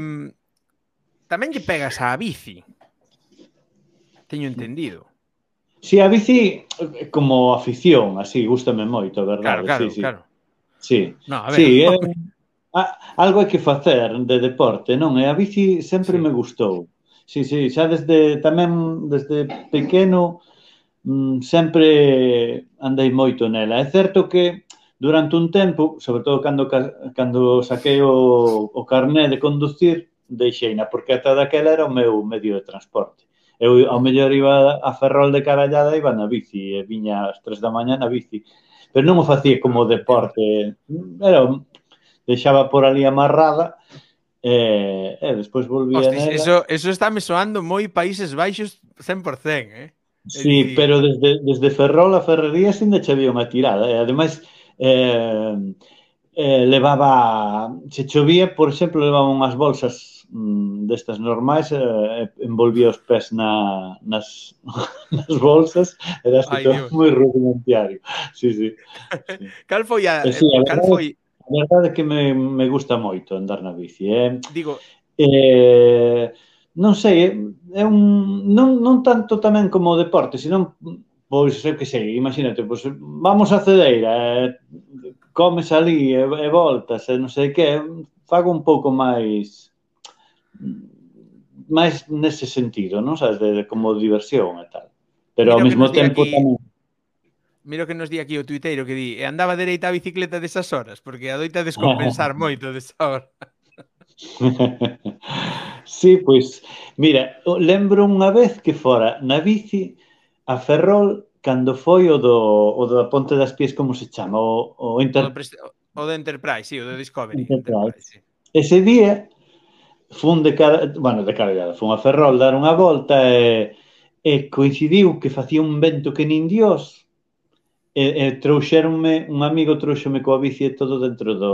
tamén lle pegas á bici. Teño entendido. Si, sí, a bici como afición, así, gustame moito, verdade? Claro, claro, sí, sí. claro. Sí, no, a ver. sí é, a, algo hai que facer de deporte, non? E a bici sempre sí. me gustou. Sí, sí, xa desde tamén desde pequeno mm, sempre andei moito nela. É certo que durante un tempo, sobre todo cando cando saquei o, o carné de conducir, deixeina, porque ata daquela era o meu medio de transporte. Eu ao mellor iba a Ferrol de Carallada iba na bici, e viña ás 3 da mañá na bici pero non o facía como deporte, era deixaba por ali amarrada e, e despois volvía Hostia, nela. Eso, eso está me soando moi Países Baixos 100%, eh? Sí, eh, e... pero desde, desde Ferrol a Ferrería sin de había unha tirada. E ademais, eh, eh, levaba, se chovía, por exemplo, levaba unhas bolsas mm, destas normais eh, envolvía os pés na, nas, (laughs) nas bolsas era todo moi rudimentario sí, sí, sí. (laughs) cal foi a, eh, sí, a cal foi a verdade é que me, me gusta moito andar na bici eh? digo eh, non sei eh, é un, non, non tanto tamén como deporte senón pois sei que sei, imagínate, pois vamos a Cedeira, eh, comes ali e, e voltas e non sei que, fago un pouco máis máis nese sentido, non sabes, de, de como diversión e tal. Pero Mira ao mesmo tempo aquí... tamén Miro que nos di aquí o tuiteiro que di e andaba dereita a bicicleta desas horas, porque adoita descompensar (laughs) moito desa hora. (laughs) sí, pois, mira, lembro unha vez que fora na bici a Ferrol cando foi o do, o da Ponte das Pies, como se chama? O, o, Inter... o, o de Enterprise, sí, o de Discovery. Enterprise. Enterprise sí. Ese día fun de cara, bueno, de cara, fun a Ferrol dar unha volta e, e coincidiu que facía un vento que nin dios e, e trouxeronme, un amigo trouxeme coa bici e todo dentro do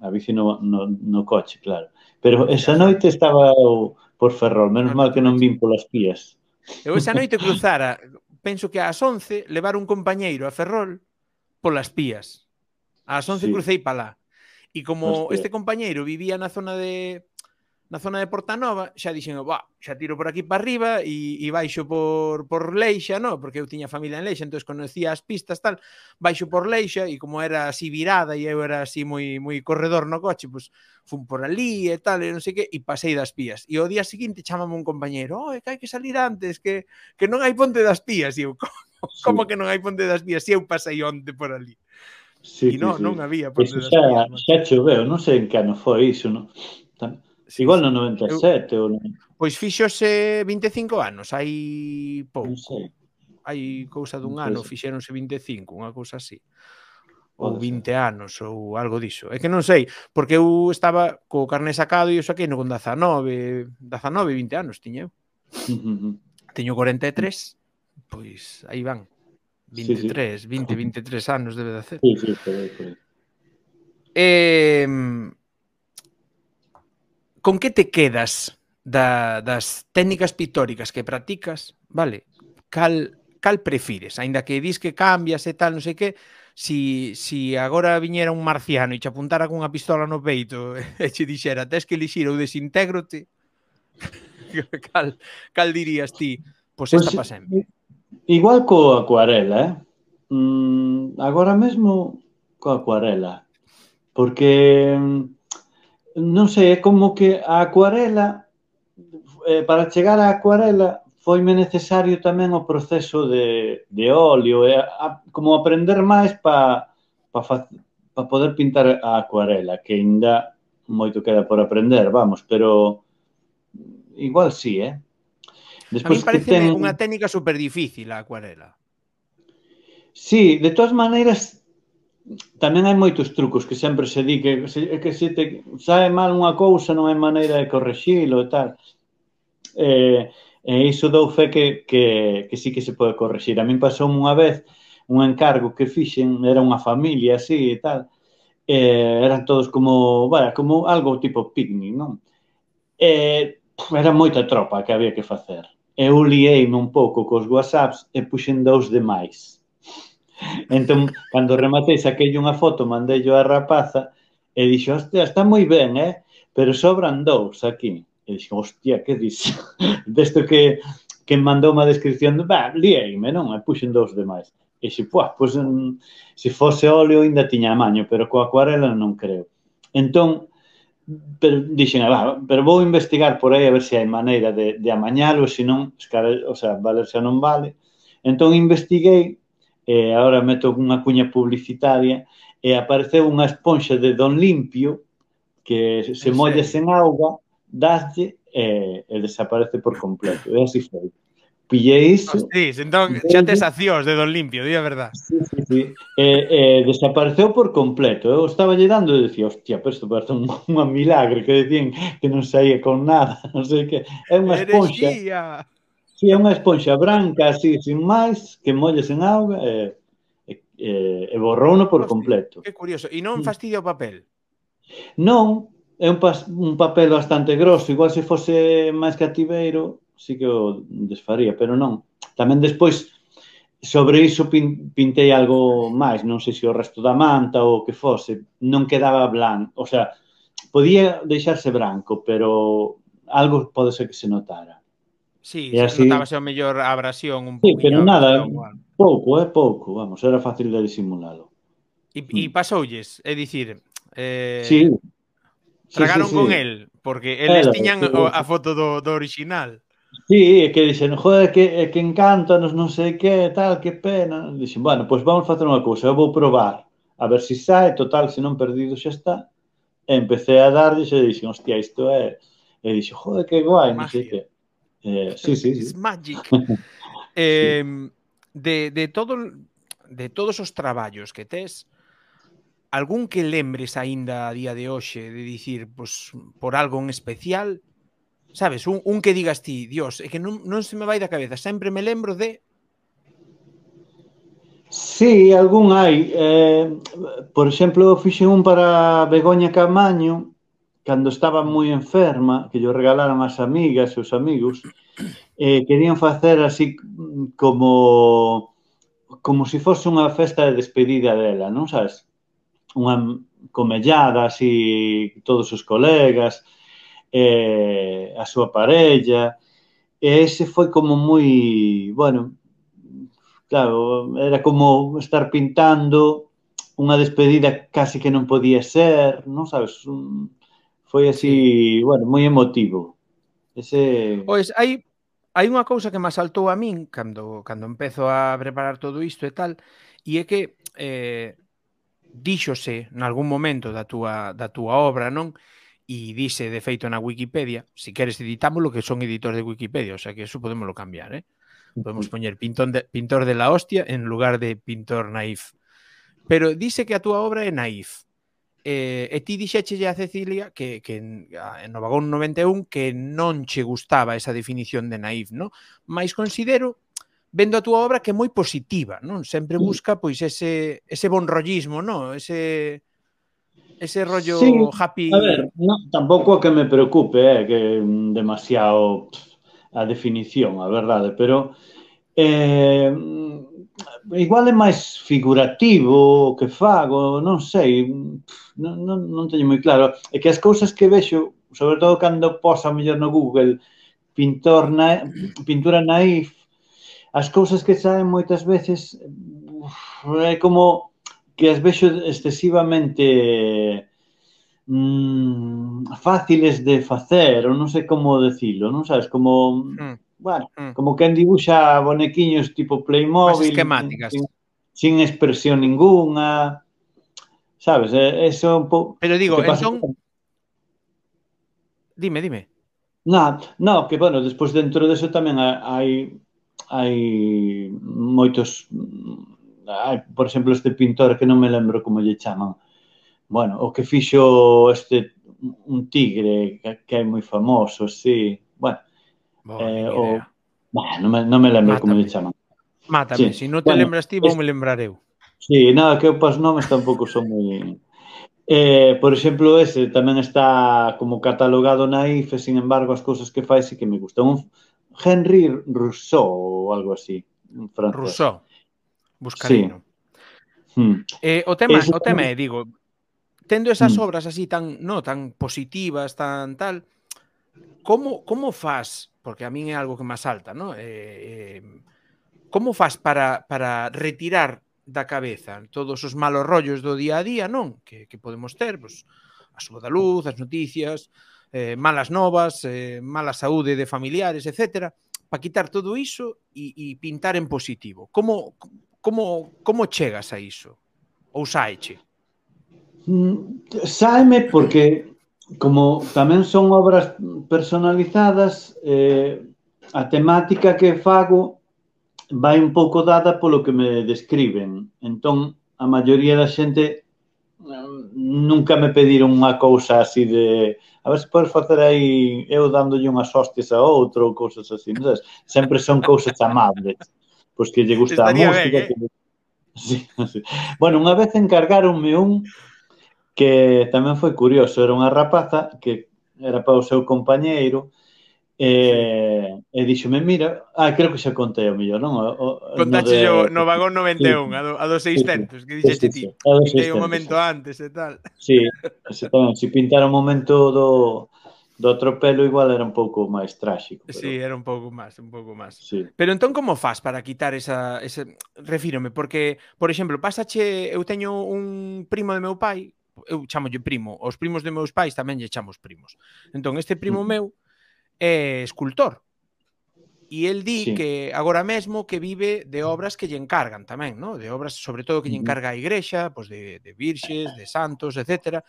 a bici no, no, no coche, claro. Pero esa noite estaba o, por Ferrol, menos mal que non vin polas pías. Eu esa noite cruzara, penso que ás 11 levar un compañeiro a Ferrol polas pías. Ás 11 sí. crucei para lá. E como Hostia. este compañeiro vivía na zona de na zona de Portanova, xa dixen, bah, xa tiro por aquí para arriba e, e baixo por, por Leixa, no? porque eu tiña familia en Leixa, entón conocía as pistas, tal, baixo por Leixa e como era así virada e eu era así moi, moi corredor no coche, pues, fun por ali e tal, e non sei que, e pasei das pías. E o día seguinte chamame un compañeiro, oh, que hai que salir antes, que, que non hai ponte das pías, e eu, como, sí. como que non hai ponte das pías, se eu pasei onte por ali. Sí, e non, sí, sí. non había ponte das xa, pías. Xa choveu, non sei en que ano foi iso, non? Sí, Igual no 97 eu, ou non. Pois fixose 25 anos, hai pouco. Non sei. Hai cousa dun ano, fixéronse 25, unha cousa así. Ou 20 anos ou algo diso. É que non sei, porque eu estaba co carné sacado e eu saquei no con 19, 19, 20 anos tiña eu. (laughs) Teño 43, pois aí van. 23, sí, sí. 20, 23 anos debe de hacer. Sí, sí, por aí, por aí. Eh, con que te quedas da, das técnicas pictóricas que practicas, vale? Cal, cal prefires? Ainda que dis que cambias e tal, non sei que, si, si agora viñera un marciano e che apuntara cunha pistola no peito (laughs) e che dixera, tes que elixir ou desintégrote, (laughs) cal, cal dirías ti? Pois pues esta pues, pa sempre. Igual co acuarela, eh? Mm, agora mesmo co acuarela. Porque mm, non sei, é como que a acuarela, eh, para chegar á acuarela, foime necesario tamén o proceso de, de óleo, e a, como aprender máis para pa, pa, pa poder pintar a acuarela, que ainda moito queda por aprender, vamos, pero igual sí, eh? Despois a mí parece ten... unha técnica super difícil a acuarela. Sí, de todas maneiras tamén hai moitos trucos que sempre se di que se, que se te sabe mal unha cousa non hai maneira de correxilo e tal. Eh, e iso dou fe que, que, que sí que se pode corregir. A min pasou unha vez un encargo que fixen, era unha familia así e tal, eh, eran todos como, vaya, como algo tipo picnic, non? Eh, era moita tropa que había que facer. Eu liei un pouco cos whatsapps e puxen dous demais. Entón, cando rematei, saquei unha foto, mandei yo a rapaza e dixo, hostia, está moi ben, eh? Pero sobran dous aquí. E dixo, hostia, que dixo? (laughs) Desto que, que mandou unha descripción, bah, lieime, non? E puxen dous demais. E xe, puah, pois, um, mm, se fose óleo ainda tiña maño, pero coa acuarela non creo. Entón, pero dixen, ah, pero vou investigar por aí a ver se hai maneira de, de amañalo, se non, o sea, valer se non vale. Entón investiguei e agora meto unha cuña publicitaria, e apareceu unha esponxa de don limpio que se molla sen auga, daslle e, e desaparece por completo. E así foi. Pillei iso. Hostis, entón, xa tes accións de don limpio, di a verdad. Sí, sí, sí. Eh, eh, desapareceu por completo. Eu estaba lle dando e dicía, hostia, pero isto parece un, un milagre que dicían que non saía con nada, (laughs) non sei que. É unha esponxa. Si, é unha esponxa branca, así, sin máis, que molles en auga e, e, e borrouno por completo. Que curioso. E non mm. fastidia o papel? Non, é un, pas, un papel bastante grosso. Igual se fose máis cativeiro, sí que o desfaría, pero non. Tamén despois, sobre iso pin, pintei algo máis, non sei se o resto da manta ou o que fose, non quedaba blanco, o sea, podía deixarse branco, pero algo pode ser que se notara. Sí, e así... notabase o mellor a abrasión un pouco. Sí, pero nada, pouco, é eh, pouco, vamos, era fácil de disimularlo. E, mm. e pasoulles, é dicir, eh, sí. Sí, tragaron sí, sí. con el, porque eles era, tiñan a foto do, do original. Sí, é que dixen, joder, que, é que encántanos, non sei que, tal, que pena. Dixen, bueno, pois pues vamos facer unha cousa, eu vou probar, a ver se si sai, total, se non perdido xa está. E empecé a dar, e dixen, hostia, isto é... E dixen, joder, que guai, non sei que. Eh, sí, sí, sí. It's magic. Eh, (laughs) sí. de, de, todo, de todos os traballos que tes, algún que lembres aínda a día de hoxe de dicir, pois, por algo en especial, sabes, un, un que digas ti, Dios, é que non, non se me vai da cabeza, sempre me lembro de... Sí, algún hai. Eh, por exemplo, fixen un para Begoña Camaño, cando estaba moi enferma, que lle regalaron as amigas e os amigos, eh, querían facer así como como se si fose unha festa de despedida dela, non sabes? Unha comellada así todos os colegas, eh, a súa parella, e ese foi como moi, bueno, claro, era como estar pintando unha despedida casi que non podía ser, non sabes, un, foi así, bueno, moi emotivo. Ese Pois hai hai unha cousa que me asaltou a min cando cando empezo a preparar todo isto e tal, e é que eh díxose nalgún momento da túa da túa obra, non? E dixe de feito na Wikipedia, se si queres editámoslo que son editores de Wikipedia, o sea que eso podemoslo cambiar, eh? Podemos poñer pintón de, pintor de la hostia en lugar de pintor naif. Pero dice que a túa obra é naif eh, e ti dixéchelle a Cecilia que, que en no vagón 91 que non che gustaba esa definición de naif, non? Mais considero vendo a túa obra que é moi positiva, non? Sempre busca pois ese ese bon rollismo, non? Ese ese rollo sí, happy. A ver, no, tampouco que me preocupe, eh, que demasiado a definición, a verdade, pero eh, igual é máis figurativo o que fago, non sei, non, non, non teño moi claro. É que as cousas que vexo, sobre todo cando posa mellor no Google, pintor na, pintura naif, as cousas que saen moitas veces uf, é como que as vexo excesivamente mm, fáciles de facer, ou non sei como decilo, non sabes, como... Mm bueno, mm. como quen dibuxa bonequiños tipo Playmobil. Esquemáticas. Sin, sin expresión ninguna. Sabes, eso un pouco... Pero digo, entón... son Dime, dime. Na, no, que bueno, despois dentro deso tamén hai hai moitos hai, por exemplo, este pintor que non me lembro como lle chaman. Bueno, o que fixo este un tigre que, que é moi famoso, sí. Bueno, Boa, eh, o... Bah, non, me, non me lembro Mátame. como lle chaman. Mátame, sí. se si non te bueno, lembras ti, vou es... me lembrar eu. Sí, nada, que eu pas nomes tampouco son moi... Eh, por exemplo, ese tamén está como catalogado na IFE, sin embargo, as cousas que fai sí que me gustan. Un Henry Rousseau ou algo así, en francés. Rousseau, buscarino. Sí. Hmm. Eh, o tema, Eso... o tema é, digo, tendo esas hmm. obras así tan, no, tan positivas, tan tal, como como faz porque a min é algo que me asalta, ¿no? Eh, eh, como faz para, para retirar da cabeza todos os malos rollos do día a día, non? Que, que podemos ter, pois, a súa da luz, as noticias, eh, malas novas, eh, mala saúde de familiares, etc. Para quitar todo iso e, e pintar en positivo. Como, como, como chegas a iso? Ou saeche? Mm, saeme porque como tamén son obras personalizadas, eh, a temática que fago vai un pouco dada polo que me describen. Entón, a maioría da xente mm, nunca me pediron unha cousa así de a ver se podes facer aí eu dándolle unhas hostes a outro ou cousas así, non sabes? Sempre son cousas amables. Pois que lle gusta a música. Ben, eh? que... (laughs) sí, sí. Bueno, unha vez encargaronme un que tamén foi curioso, era unha rapaza que era para o seu compañeiro e, e dixome, mira, ah, creo que xa contei o millor, non? O, o, Contaxe no, de... no vagón 91, sí, a, do, a dos 600, sí, que dixeste sí, sí, ti, pintei un momento sí. antes e tal. Sí, se, tamén, se pintara un momento do, do atropelo igual era un pouco máis tráxico. Pero... Sí, era un pouco máis, un pouco máis. Sí. Pero entón como faz para quitar esa, esa... Refírome, porque, por exemplo, pasache, eu teño un primo de meu pai eu chamolle primo, os primos de meus pais tamén lle chamos primos. Entón, este primo meu é escultor, E el di sí. que agora mesmo que vive de obras que lle encargan tamén, no? De obras sobre todo que lle encarga a igrexa, pois de de virxes, de santos, etcétera,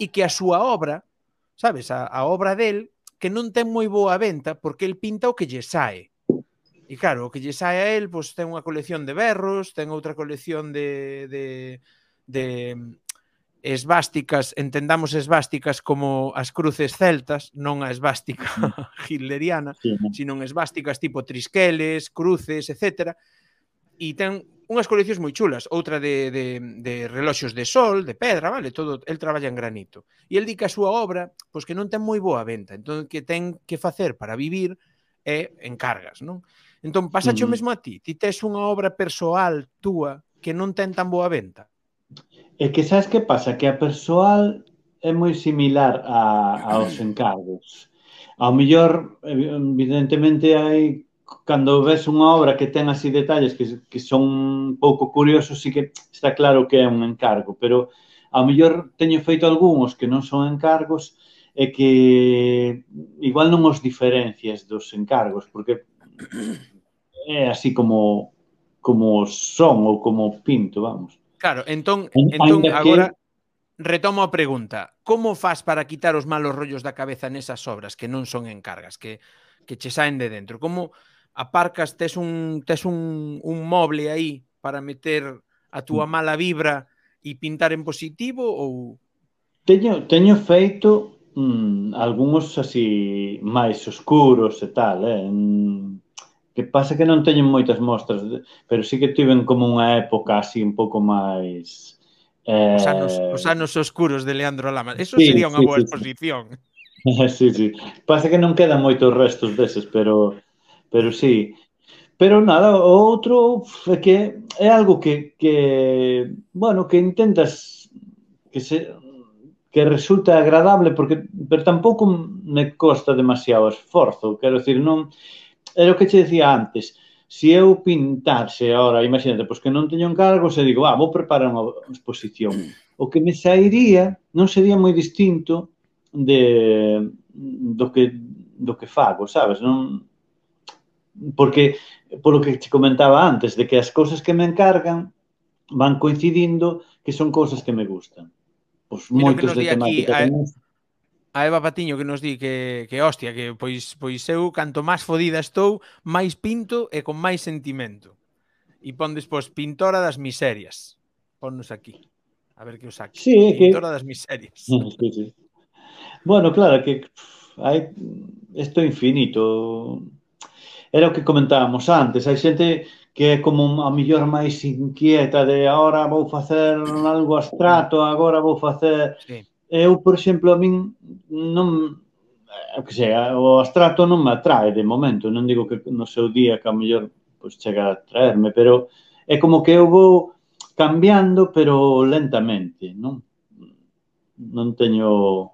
e que a súa obra, sabes, a, a obra del que non ten moi boa venta porque el pinta o que lle sae. E claro, o que lle sae a el, pois ten unha colección de berros, ten outra colección de de de esvásticas, entendamos esvásticas como as cruces celtas, non a esvástica (laughs) (laughs) hitleriana, sí, no. sino esvásticas tipo trisqueles, cruces, etc. E ten unhas coleccións moi chulas, outra de, de, de reloxos de sol, de pedra, vale, todo, el traballa en granito. E el di que a súa obra, pois que non ten moi boa venta, entón que ten que facer para vivir é encargas, non? Entón, pasa mm. mesmo a ti, ti tes unha obra persoal túa que non ten tan boa venta, É que sabes que pasa? Que a persoal é moi similar a, aos encargos. Ao mellor, evidentemente, hai cando ves unha obra que ten así detalles que, que son un pouco curiosos, sí que está claro que é un encargo, pero ao mellor teño feito algúns que non son encargos e que igual non os diferencias dos encargos, porque é así como como son ou como pinto, vamos. Claro, entón, entón agora retomo a pregunta. Como faz para quitar os malos rollos da cabeza nesas obras que non son encargas, que que che saen de dentro? Como aparcas, tes un tes un un moble aí para meter a túa mm. mala vibra e pintar en positivo ou Teño teño feito mm, algúns así máis oscuros e tal, eh? Mm Que pasa que non teñen moitas mostras, pero sí que tiven como unha época así un pouco máis... Eh... Os, anos, os anos oscuros de Leandro Lama. Eso sí, sería unha sí, boa sí, exposición. Sí. (laughs) sí, sí. Pasa que non quedan moitos restos deses, pero pero sí. Pero nada, o outro é que é algo que, que bueno, que intentas que se que resulta agradable porque pero tampouco me costa demasiado esforzo, quero decir, non era o que che decía antes, se eu pintarse ahora, imagínate, pois que non teño un cargo, se digo, ah, vou preparar unha exposición. O que me sairía non sería moi distinto de do que do que fago, sabes? Non porque polo que te comentaba antes de que as cousas que me encargan van coincidindo que son cousas que me gustan. Pois moitos de temática aquí, a a Eva Patiño que nos di que, que hostia, que pois, pois eu canto máis fodida estou, máis pinto e con máis sentimento. E pon despois pintora das miserias. Ponnos aquí. A ver que os saque. Sí, pintora que... das miserias. (laughs) Sí, sí. Bueno, claro, que hai isto infinito. Era o que comentábamos antes. Hai xente que é como a mellor máis inquieta de agora vou facer algo abstrato, agora vou facer... Sí eu, por exemplo, a min non que sea, o abstracto non me atrae de momento, non digo que no seu día que a mellor pois, chega a atraerme, pero é como que eu vou cambiando, pero lentamente, non? Non teño...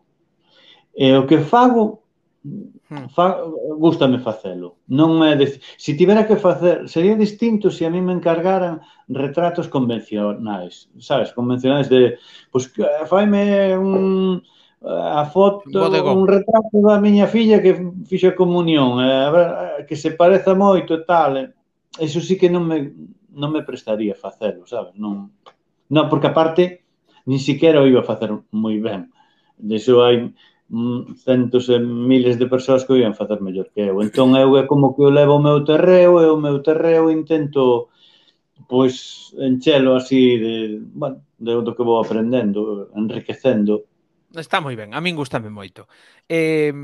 E o que fago Hmm. fa, gustame facelo. Non é de, Se tivera que facer, sería distinto se a mí me encargaran retratos convencionais, sabes, convencionais de, pois, pues, eh, faime un eh, a foto, Bodego. un retrato da miña filla que fixo a comunión, eh, a ver, que se pareza moito e tal. Eso sí que non me non me prestaría facelo, sabes? Non, non porque aparte nin siquiera o iba a facer moi ben. Deso hai centos e miles de persoas que o iban facer mellor que eu. Entón eu é como que eu levo o meu terreo e o meu terreo intento pois enchelo así de, bueno, de do que vou aprendendo, enriquecendo. Está moi ben, a min gustame moito. Eh,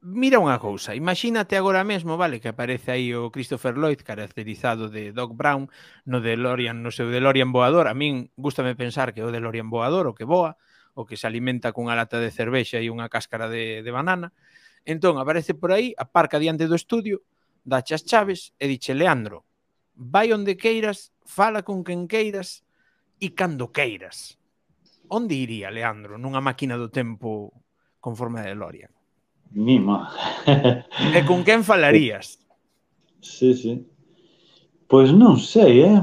mira unha cousa, imagínate agora mesmo, vale, que aparece aí o Christopher Lloyd caracterizado de Doc Brown no DeLorean, no seu DeLorean voador. A min gustame pensar que o DeLorean voador o que voa o que se alimenta cunha lata de cervexa e unha cáscara de, de banana. Entón, aparece por aí, aparca diante do estudio, dache as chaves e diche, Leandro, vai onde queiras, fala con quen queiras e cando queiras. Onde iría, Leandro, nunha máquina do tempo conforme de Lorian? Mima. e con quen falarías? Sí, sí. Pois non sei, eh?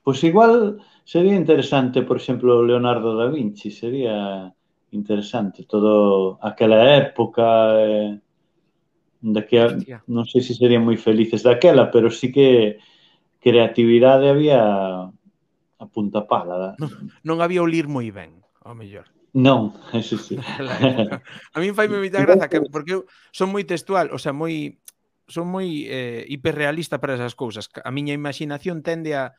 Pois igual sería interesante, por exemplo, Leonardo da Vinci, sería interesante todo aquela época eh, daquela, Hostia. non sei se serían moi felices daquela, pero sí que creatividade había a punta pala. Non, non había o lir moi ben, ao mellor. Non, eso sí. (laughs) a min faime moita graza que porque eu son moi textual, o sea, moi son moi eh, hiperrealista para esas cousas. A miña imaginación tende a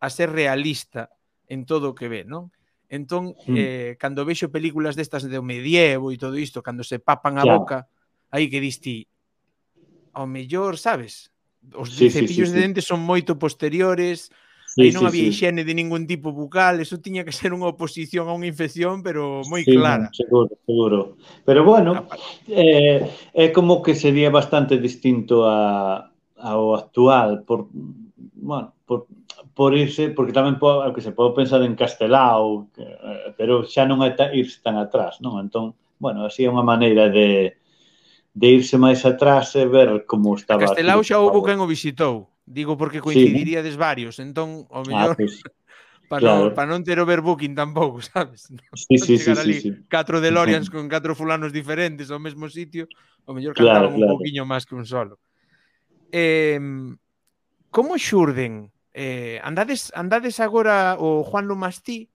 a ser realista en todo o que ve, non? Entón, mm. eh, cando vexo películas destas de o medievo e todo isto, cando se papan a claro. boca, aí que diste ao mellor, sabes? Os sí, cepillos sí, sí, de dentes sí. son moito posteriores, sí, aí non sí, había sí. higiene de ningún tipo bucal, eso tiña que ser unha oposición a unha infección, pero moi sí, clara. Seguro, seguro. Pero bueno, ah, eh, é como que sería bastante distinto a, ao actual, por, bueno, por, por irse, porque tamén po, que se pode pensar en Castelao, eh, pero xa non é ta, irse tan atrás, non? Entón, bueno, así é unha maneira de, de irse máis atrás e ver como estaba. A Castelao xa houve quen o visitou, digo porque coincidiría sí. des varios, entón, o ah, mellor... Ah, pues, para, claro. non, para non ter overbooking tampouco, sabes? (laughs) Non sí, sí, sí, sí, sí. Catro DeLoreans (laughs) con catro fulanos diferentes ao mesmo sitio, o mellor claro, cantaban claro. un poquinho máis que un solo. Eh, como xurden Eh, andades, andades agora o Juan Lumastí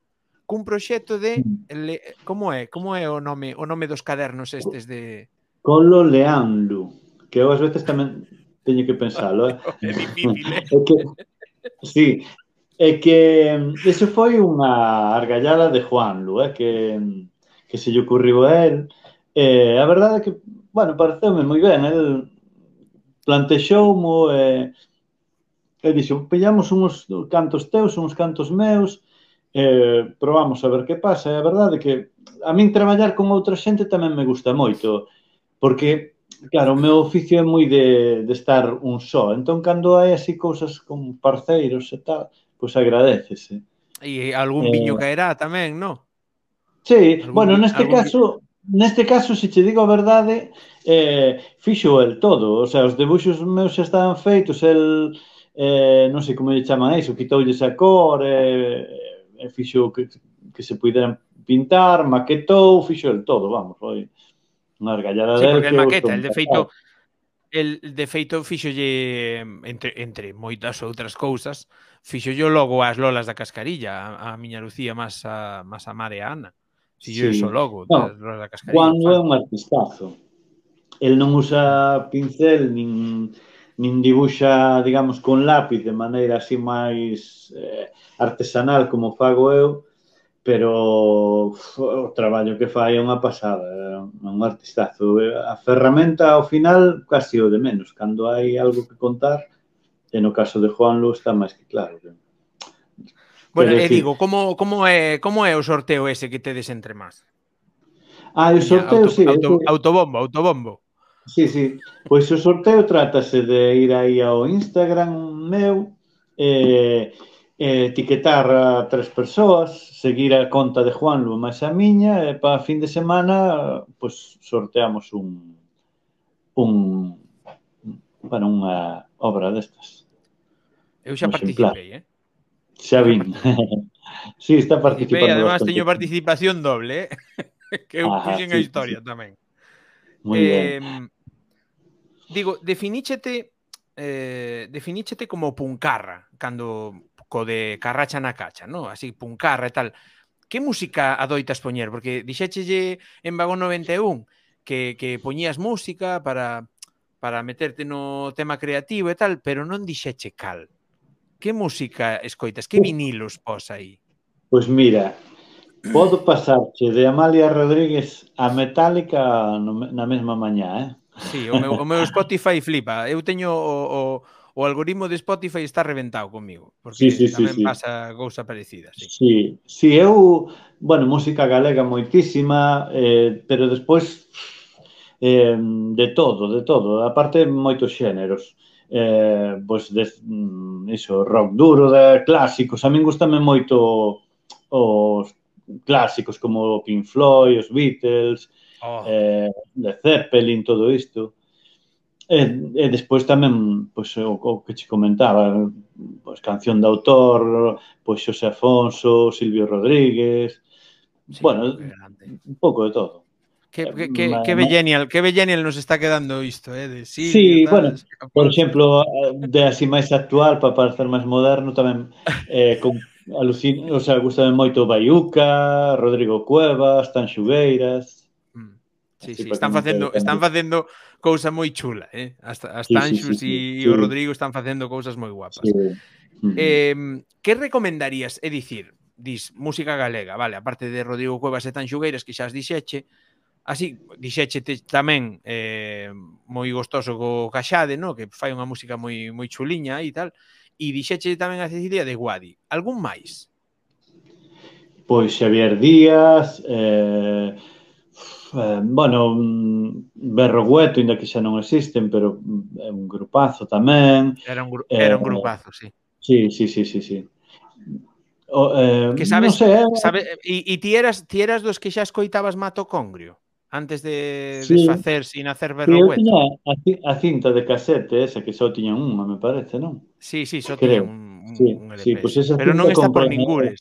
cun proxecto de le, como é? Como é o nome o nome dos cadernos estes de Colo Leandro, que eu ás veces tamén teño que pensalo, eh? (laughs) é difícil. Eh? É que sí, é que mm, eso foi unha argallada de Juan Lu, eh, que mm, que se lle ocurriu a él. Eh, a verdade é que, bueno, pareceume moi ben, el plantexou mo eh, E dixo, pillamos uns cantos teus, uns cantos meus, eh, probamos a ver que pasa. E a verdade é que a min traballar con outra xente tamén me gusta moito, porque, claro, o meu oficio é moi de, de estar un só. Entón, cando hai así cousas con parceiros e tal, pois agradecese. E algún eh, viño eh, caerá tamén, non? Sí, algún, bueno, neste algún... caso, neste caso, se che digo a verdade, eh, fixo el todo. O sea, os debuxos meus xa estaban feitos, el eh, non sei como lle chaman iso, quitoulle esa cor, eh, e fixo que, que se puderan pintar, maquetou, fixo el todo, vamos, foi unha argallada sí, del porque el maqueta, el de feito, el de feito fixolle entre, entre moitas outras cousas, fixolle logo as lolas da cascarilla, a, a miña Lucía máis a, máis a Mare Ana. Fixo sí. iso logo, no, das lolas da cascarilla. Juan é un artistazo. El non usa pincel nin nin dibuxa, digamos, con lápiz de maneira así máis eh, artesanal como fago eu, pero uf, o traballo que fai é unha pasada, é un artistazo. A ferramenta ao final casi o de menos, cando hai algo que contar, e no caso de Juan Lu está máis que claro. Que... Bueno, e digo, como, como, é, como é o sorteo ese que tedes entre más? Ah, o sorteo, auto, sí. Auto, autobombo, autobombo. Sí, sí. Pois o sorteo trátase de ir aí ao Instagram meu eh, eh, etiquetar a tres persoas, seguir a conta de Juan Lu máis a miña e para fin de semana pois sorteamos un un para unha obra destas. Eu xa participei, eh? Xa vin. (laughs) sí, está participando. E además teño participación doble, eh? (laughs) que eu ah, puxen sí, a historia sí. tamén. Muy eh, bien digo, definíchete eh, definíchete como puncarra cando co de carracha na cacha, no? Así, puncarra e tal. Que música adoitas poñer? Porque dixéchelle en Vagón 91 que, que poñías música para, para meterte no tema creativo e tal, pero non dixeche cal. Que música escoitas? Que vinilos pos aí? Pois mira, podo pasarche de Amalia Rodríguez a Metallica na mesma mañá, eh? Sí, o meu, o meu Spotify flipa. Eu teño o, o, o algoritmo de Spotify está reventado comigo, porque sí, sí, tamén sí, pasa sí. cousa parecida. Sí. sí, sí, eu, bueno, música galega moitísima, eh, pero despois eh, de todo, de todo, aparte moitos xéneros. Eh, pois de, mm, iso, rock duro, de clásicos, a min gustame moito os clásicos como Pink Floyd, os Beatles, oh. eh, Led Zeppelin, todo isto. E, e despois tamén pois, o, o que che comentaba, pois, canción de autor, pois Xosé Afonso, Silvio Rodríguez, sí, bueno, un pouco de todo. Que, que, que, que bellenial, que bellenial nos está quedando isto, eh? De sí, sí tal, bueno, por exemplo, de así máis actual, para parecer máis moderno, tamén eh, con alucin... o sea, gustame moito Baiuca, Rodrigo Cuevas, Tan Xugueiras, Sí, sí, están facendo, están facendo cousa moi chula, eh? As, as sí, Tanxus sí, sí, sí, e sí. o Rodrigo están facendo cousas moi guapas. Sí. Eh, que recomendarías, é dicir, dis música galega, vale, aparte de Rodrigo Cuevas e Tanxugueiras que xa as dixeche, así dixeche tamén eh, moi gostoso co Caxade, no? que fai unha música moi moi chuliña e tal, e dixeche tamén a Cecilia de Guadi. Algún máis? Pois Xavier Díaz, eh, eh, bueno, mm, Berrogueto, inda que xa non existen, pero mm, é un grupazo tamén. Era un, gru eh, era un eh, grupazo, sí. Sí, sí, sí, sí, sí. O, eh, que sabes, no sé, sabe, e, e ti eras, ti eras dos que xa escoitabas Mato Congrio antes de sí. desfacer sin hacer berrogueto. Sí, a, a cinta de casete esa que só tiña unha, me parece, non? Sí, sí, só tiña un, un, sí, un LP. Sí, pues esa Pero non está por eh. ningures.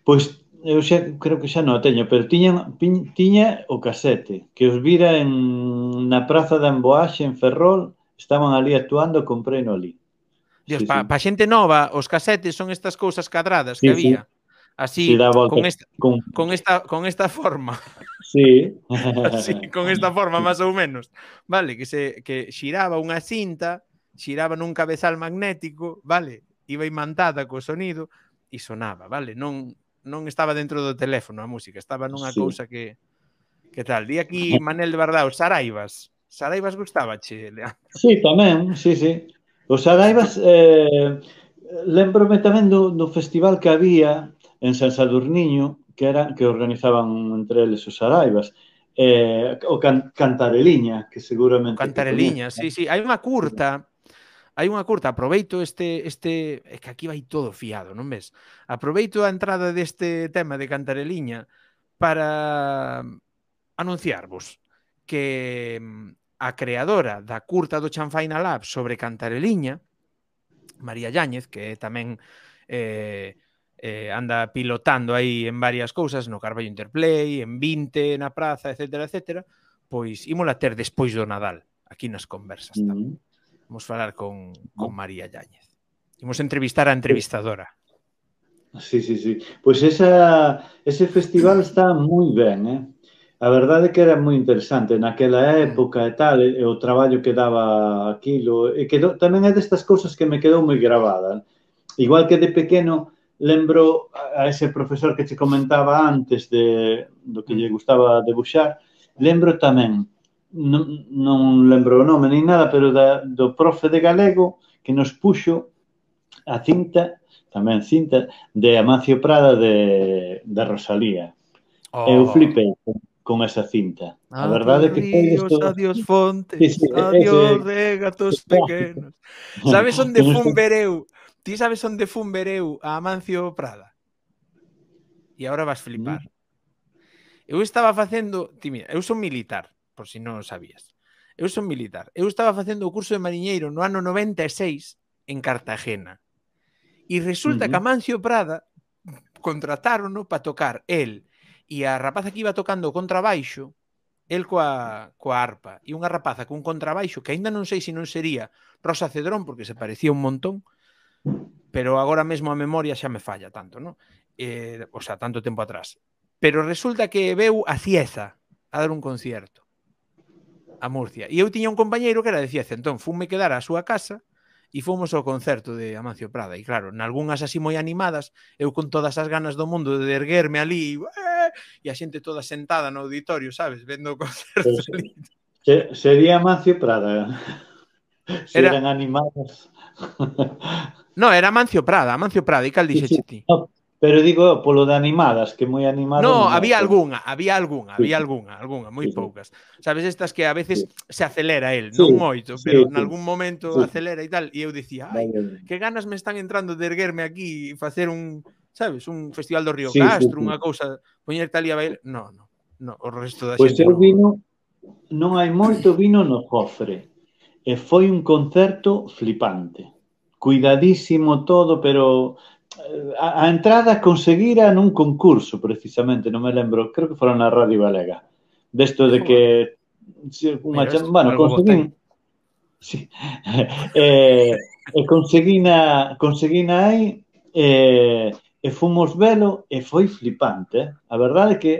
Pois pues eu xa, creo que xa non a teño, pero tiña, tiña o casete, que os vira en, na praza da Emboaxe, en Ferrol, estaban ali actuando, comprei no ali. Dios, sí, pa, sí. pa xente nova, os casetes son estas cousas cadradas sí, que había. Sí. Así, sí, volta, con, esta, con... con, esta, con esta forma. Sí. (laughs) Así, con esta forma, máis ou menos. Vale, que se que xiraba unha cinta, xiraba nun cabezal magnético, vale, iba imantada co sonido, e sonaba, vale? Non non estaba dentro do teléfono a música, estaba nunha sí. cousa que que tal. Di aquí Manel de Bardao, Saraivas. Saraivas gustaba che, Leandro? Sí, tamén, sí, sí. O Saraivas, eh, lembrome tamén do, do festival que había en San Sadurniño, que era que organizaban entre eles os Saraivas, eh, o can, Cantareliña, que seguramente... Cantareliña, sí, sí. Hai unha curta hai unha curta, aproveito este, este, é que aquí vai todo fiado, non ves? Aproveito a entrada deste tema de Cantareliña para anunciarvos que mm, a creadora da curta do Chanfaina Lab sobre Cantareliña, María Yáñez, que tamén eh, eh, anda pilotando aí en varias cousas, no Carballo Interplay, en 20, na praza, etc, etc, pois ímola ter despois do Nadal, aquí nas conversas mm-hmm. tamén. Mm -hmm. Vamos falar con, con María Yáñez. Imos entrevistar a entrevistadora. Sí, sí, sí. Pois esa, ese festival está moi ben, eh? A verdade é que era moi interesante naquela mm. época e tal, e o traballo que daba aquilo, e que tamén é destas cousas que me quedou moi gravada. Igual que de pequeno lembro a ese profesor que che comentaba antes de do que lle mm. gustaba debuxar, lembro tamén non, non lembro o nome nin nada, pero da, do profe de galego que nos puxo a cinta, tamén cinta, de Amancio Prada de, de Rosalía. Oh. Eu flipei con esa cinta. A ah, verdade é que foi isto... Adiós fontes, sí, sí, adiós ese... regatos pequenos. (laughs) Sabes onde fun vereu? Ti sabes onde fun vereu a Amancio Prada? E agora vas flipar. Mm. Eu estaba facendo, ti mira, eu son militar por si non o sabías. Eu son militar. Eu estaba facendo o curso de mariñeiro no ano 96 en Cartagena. E resulta uh -huh. que Amancio Prada contratárono para tocar el e a rapaza que iba tocando o contrabaixo, el coa, coa arpa, e unha rapaza cun contrabaixo que aínda non sei se non sería Rosa Cedrón, porque se parecía un montón, pero agora mesmo a memoria xa me falla tanto, non? Eh, o sea, tanto tempo atrás. Pero resulta que veu a Cieza a dar un concierto a Murcia. E eu tiña un compañeiro que era de Cieza, entón funme quedar á súa casa e fomos ao concerto de Amancio Prada. E claro, nalgúnas así moi animadas, eu con todas as ganas do mundo de erguerme ali eh, e a xente toda sentada no auditorio, sabes, vendo o concerto. Pues, ali. Se, sería Amancio Prada. Eh. Se era... eran animadas. No, era Amancio Prada, Amancio Prada, e cal dixe sí, sí. ti? No, Pero digo, polo de animadas, que moi animadas. No, no había algunha, había algunha, sí. había algunha, algunha, moi sí. poucas. Sabes estas que a veces sí. se acelera el, sí. non moito, sí, pero sí. en algún momento sí. acelera e tal, e eu dicía, ai, Venga. que ganas me están entrando de erguerme aquí e facer un, sabes, un festival do Río sí, Castro, sí, sí. unha cousa, poñer tal e a bailar, no, no, no, o resto da pois xente. Pois eu vino, non hai moito vino no cofre, e foi un concerto flipante. Cuidadísimo todo, pero a, a entrada conseguira nun concurso precisamente, non me lembro, creo que fora na Radio Galega. Desto de que unha cham... bueno, conseguín Sí. (laughs) eh, e conseguina conseguina aí eh, e fomos velo e foi flipante. Eh. A verdade é que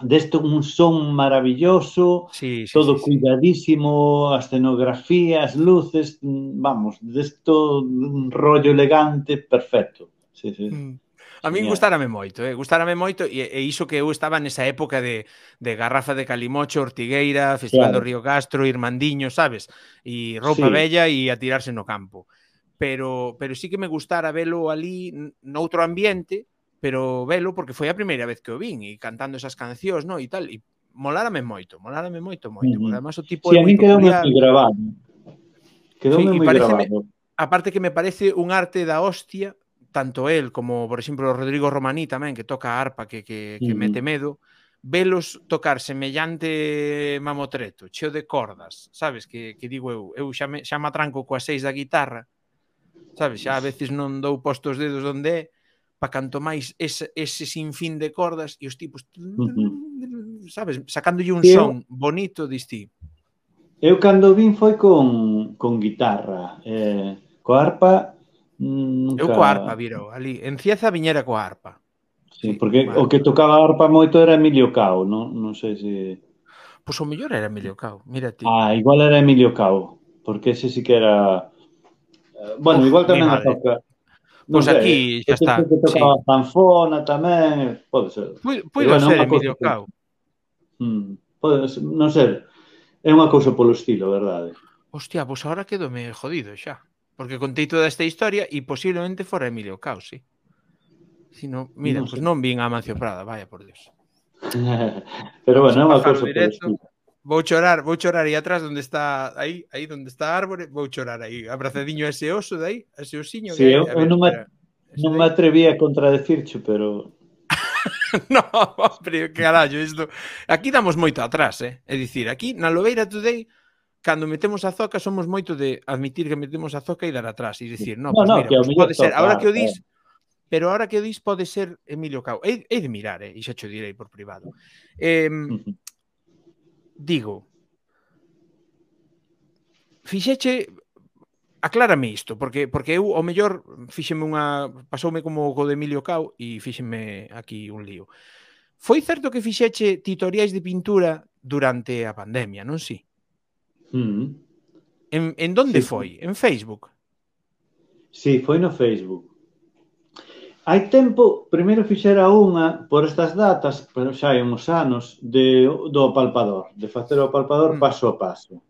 desto un son maravilloso, sí, sí, todo sí, cuidadísimo, a escenografía, as luces, vamos, desto un rollo elegante perfecto. Sí, sí. Mm. A min gustárame moito, eh? gustárame moito e, e iso que eu estaba nesa época de, de Garrafa de Calimocho, Ortigueira, Festival claro. do Río Castro, Irmandiño, sabes? E roupa sí. bella e a tirarse no campo. Pero pero sí que me gustara velo ali noutro ambiente, pero velo porque foi a primeira vez que o vin e cantando esas cancións, no, e tal, e molárame moito, molárame moito, moito, uh -huh. porque además o tipo sí, é moi quedou moi grabado. Quedou sí, moi grabado. Aparte que me parece un arte da hostia, tanto el como, por exemplo, Rodrigo Romaní tamén, que toca a arpa, que, que, que uh -huh. mete medo, velos tocar semellante mamotreto, cheo de cordas, sabes, que, que digo eu, eu xa me, xa me atranco coas seis da guitarra, sabes, xa a veces non dou postos dedos onde é, pa canto máis ese, ese sinfín de cordas e os tipos sabes, sacándolle un eu, son bonito distí. Eu cando vin foi con, con guitarra eh, co arpa nunca... Eu coa arpa mm, viro ali en Cieza viñera coa arpa Sí, porque o que tocaba a arpa moito era Emilio Cao, non, non sei se... Pois o mellor era Emilio Cao, mira ti. Ah, igual era Emilio Cao, porque ese sí que era... Eh, bueno, Uf, igual tamén a eh. toca, Pois pues aquí eh, xa está. Que tocaba sí. zanfona tamén, pode ser. Pode bueno, ser, Emilio Cao. Hmm, pode ser, non ser. É unha cousa polo estilo, verdade. Hostia, pois agora quedo me jodido xa. Porque contei toda esta historia e posiblemente fora Emilio Cao, sí. Si no, mira, non, pois pues non vin a Mancio Prada, vaya por Dios. (laughs) Pero bueno, é unha cousa polo estilo. Vou chorar, vou chorar aí atrás onde está aí, aí onde está a árbore, vou chorar aí, abrazadiño a ese oso de aí, a ese osiño. Sí, eu, eu non, me, non me atreví a contradecirche, pero (laughs) no, hombre, carallo, isto... Aquí damos moito atrás, eh? É dicir, aquí na Lobeira Today cando metemos a zoca somos moito de admitir que metemos a zoca e dar atrás e dicir, no, no, pues, no mira, pues, pode ser, agora que o dis, eh pero ahora que o dis pode ser Emilio Cao. É, é de mirar, eh? e xa xo direi por privado. Eh, digo, fixeche aclárame isto, porque porque eu ao mellor fíxeme unha pasoume como o de Emilio Cau e fíxeme aquí un lío. Foi certo que fixeche titoriais de pintura durante a pandemia, non si? Mm. En, en donde sí. foi? En Facebook? Sí, foi no Facebook. Hai tempo, primeiro fixera unha por estas datas, pero xa hai uns anos, de, do palpador, de facer o palpador mm. paso a paso.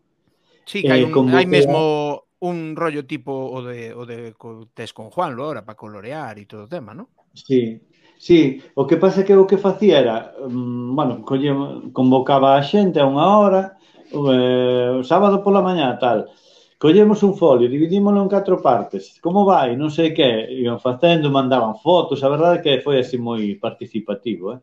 Sí, que hai, eh, un, eh, hai mesmo un rollo tipo o de, o de co, tes con Juan Lora para colorear e todo o tema, non? Sí, Sí, o que pasa é que o que facía era, mm, bueno, colle, convocaba a xente a unha hora, o, eh, o sábado pola mañá tal, Collemos un folio, dividímoslo en catro partes. Como vai? Non sei que. Iban facendo, mandaban fotos. A verdade que foi así moi participativo. Eh?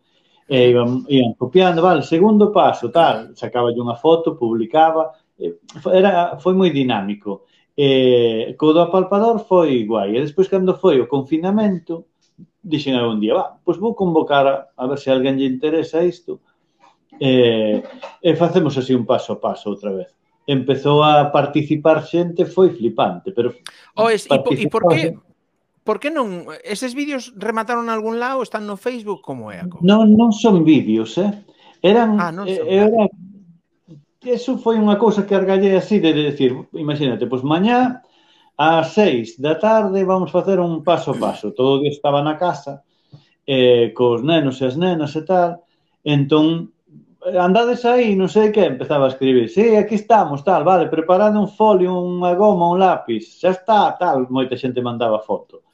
E iban, iban copiando, vale, segundo paso, tal. Sacaba unha foto, publicaba. Eh, era, foi moi dinámico. E, co do apalpador foi guai. E despois, cando foi o confinamento, dixen algún día, va, pois vou convocar a, a ver se alguén lle interesa isto. E, e facemos así un paso a paso outra vez empezou a participar xente foi flipante, pero Oes, e, e por que Por que non? Eses vídeos remataron algún lado? Están no Facebook? Como é a? Non, non son vídeos, eh? Eran, ah, non son, era, eso foi unha cousa que argallei así de decir, imagínate, pois mañá ás seis da tarde vamos facer un paso a paso. Todo o día estaba na casa, eh, cos nenos e as nenas e tal, entón Eh, andades aí, non sei que, empezaba a escribir. Sí, aquí estamos, tal, vale, preparando un folio, unha goma, un lápiz, xa está, tal. Moita xente mandaba foto.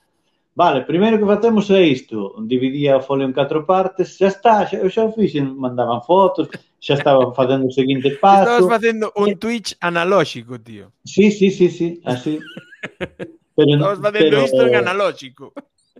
Vale, primeiro que facemos é isto. Dividía o folio en catro partes, xa está, xa, eu xa o fixen, mandaban fotos, xa estaba facendo o seguinte (laughs) paso. Estabas facendo un Twitch analóxico, tío. Sí, sí, sí, sí, así. (laughs) Pero, Estabas facendo pero, isto en analóxico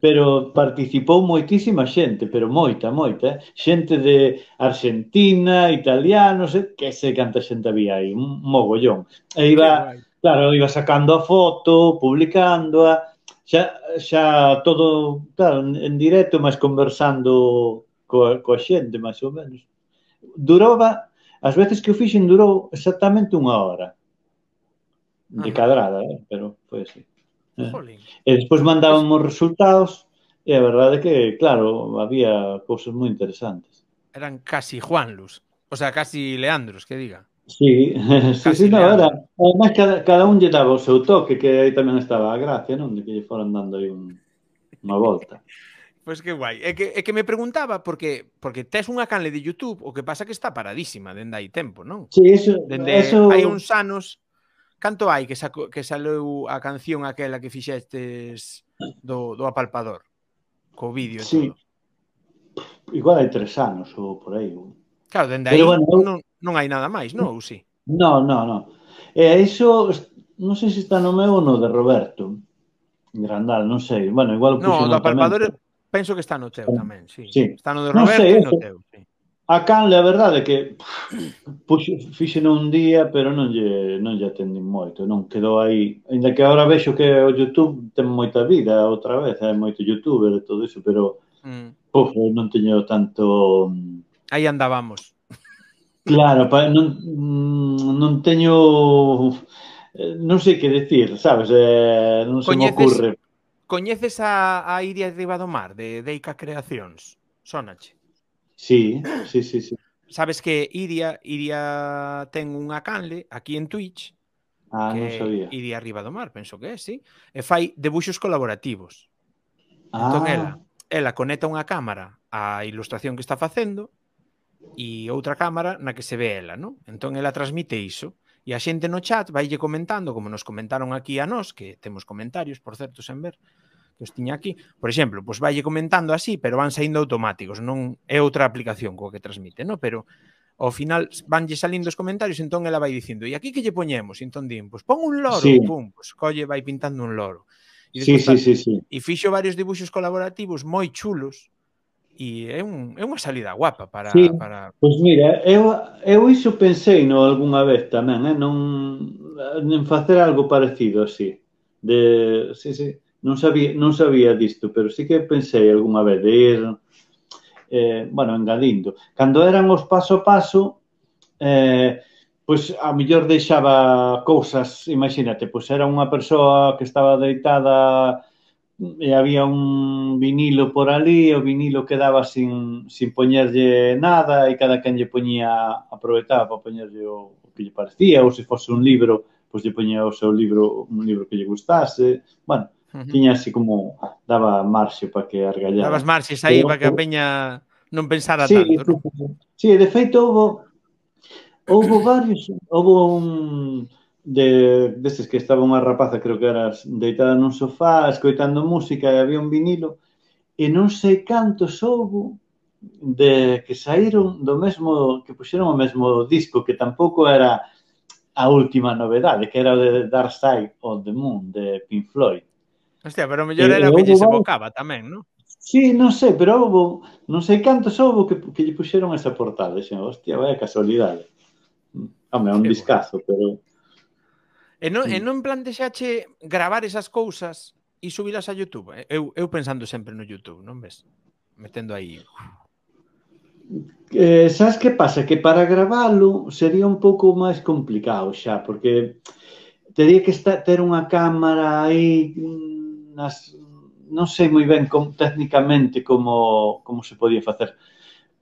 pero participou moitísima xente, pero moita, moita, eh? xente de Argentina, italianos, eh? que sei canta xente había aí, un mogollón. E iba, claro, iba sacando a foto, publicándoa, xa, xa todo, claro, en directo, mas conversando coa, coa xente, máis ou menos. Durova, as veces que o fixen durou exactamente unha hora de cadrada, eh? pero foi así. Eh. Jolín. E despois mandábamos resultados e a verdade é que, claro, había cousas moi interesantes. Eran casi Juanlus, o sea, casi Leandros, que diga. Sí, (laughs) sí, sí, no, era. Además, cada, cada un lle daba o seu toque, que aí tamén estaba a gracia, non? De que lle foran dando aí un, unha volta. Pois (laughs) pues que guai. É que, é que me preguntaba porque porque tes unha canle de YouTube, o que pasa que está paradísima dende hai tempo, non? Sí, eso, Dende eso... hai uns anos Canto hai que, saco, que saleu a canción aquela que fixestes do, do apalpador? Co vídeo e sí. todo. Igual hai tres anos ou por aí. Claro, dende aí Pero, bueno, non, non hai nada máis, non? Ou sí? Non, non, non. E iso, non sei se está no meu ou no de Roberto. Grandal, non sei. Bueno, igual... No, do apalpador penso que está no teu tamén, sí. sí. Está no de Roberto no sei, e no teu. Sí. A Canle, a verdade, é que (clears throat) puxo, fixen un día, pero non lle, non lle atendín moito, non quedou aí. Ainda que agora vexo que o YouTube ten moita vida outra vez, hai moito youtuber e todo iso, pero mm. puf, non teño tanto... Mm, aí andábamos. Claro, pa, non, mm, non teño... Eh, non sei que decir, sabes? Eh, non se coñeces, me ocurre. Coñeces a, a Iria Riva do Mar, de Deica Creacións? Sónache? Sí, sí, sí, sí. Sabes que Iria, Iria ten unha canle aquí en Twitch Ah, non sabía. Iria arriba do mar, penso que é, sí. E fai debuxos colaborativos. Entón, ah. Entón ela, ela conecta unha cámara á ilustración que está facendo e outra cámara na que se ve ela, non? Entón ela transmite iso e a xente no chat vaille comentando, como nos comentaron aquí a nós, que temos comentarios, por certo, sen ver, que os tiña aquí, por exemplo, pois pues valle comentando así, pero van saindo automáticos, non é outra aplicación coa que transmite, non? Pero ao final vanlle salindo os comentarios, entón ela vai dicindo, e aquí que lle poñemos? E entón din, pois pon un loro, sí. pum, pois colle vai pintando un loro. E, sí, sí, sí, sí. e fixo varios dibuxos colaborativos moi chulos, e é, un, é unha salida guapa para... Sí. para... Pois mira, eu, eu iso pensei no algunha vez tamén, eh? non, eh, en facer algo parecido así. De, sí, sí non sabía, non sabía disto, pero sí que pensei algunha vez de ir, eh, bueno, engadindo. Cando eran os paso a paso, eh, pois a mellor deixaba cousas, imagínate, pois era unha persoa que estaba deitada e había un vinilo por ali, o vinilo quedaba sin, sin poñerlle nada e cada quen lle poñía, aproveitaba para poñerlle o, o que lle parecía ou se fose un libro, pois lle poñía o seu libro, un libro que lle gustase. Bueno, Uh -huh. Tiña así como, daba marxe para que argallara. Dabas marxes aí para que a peña non pensara sí, tanto. Non? Sí, de feito, houve, houve varios, houve un de destes que estaba unha rapaza, creo que era deitada nun sofá, escoitando música e había un vinilo, e non sei cantos houve de que saíron do mesmo, que puxeron o mesmo disco, que tampouco era a última novedade, que era o de Dark Side of the Moon, de Pink Floyd. Hostia, pero mellor eh, era que lle se bocaba tamén, non? Sí, non sei, pero houve, non sei cantos houve que, que lle puxeron esa portada. Dixen, hostia, vaya casualidade. Home, é un discazo, pero... E non, sí. e mm. non plantexache gravar esas cousas e subilas a YouTube? Eh, eu, eu pensando sempre no YouTube, non ves? Metendo aí... Eh, sabes que pasa? Que para gravalo sería un pouco máis complicado xa, porque teria que estar, ter unha cámara aí mm, nas, non sei moi ben com, técnicamente como, como se podía facer.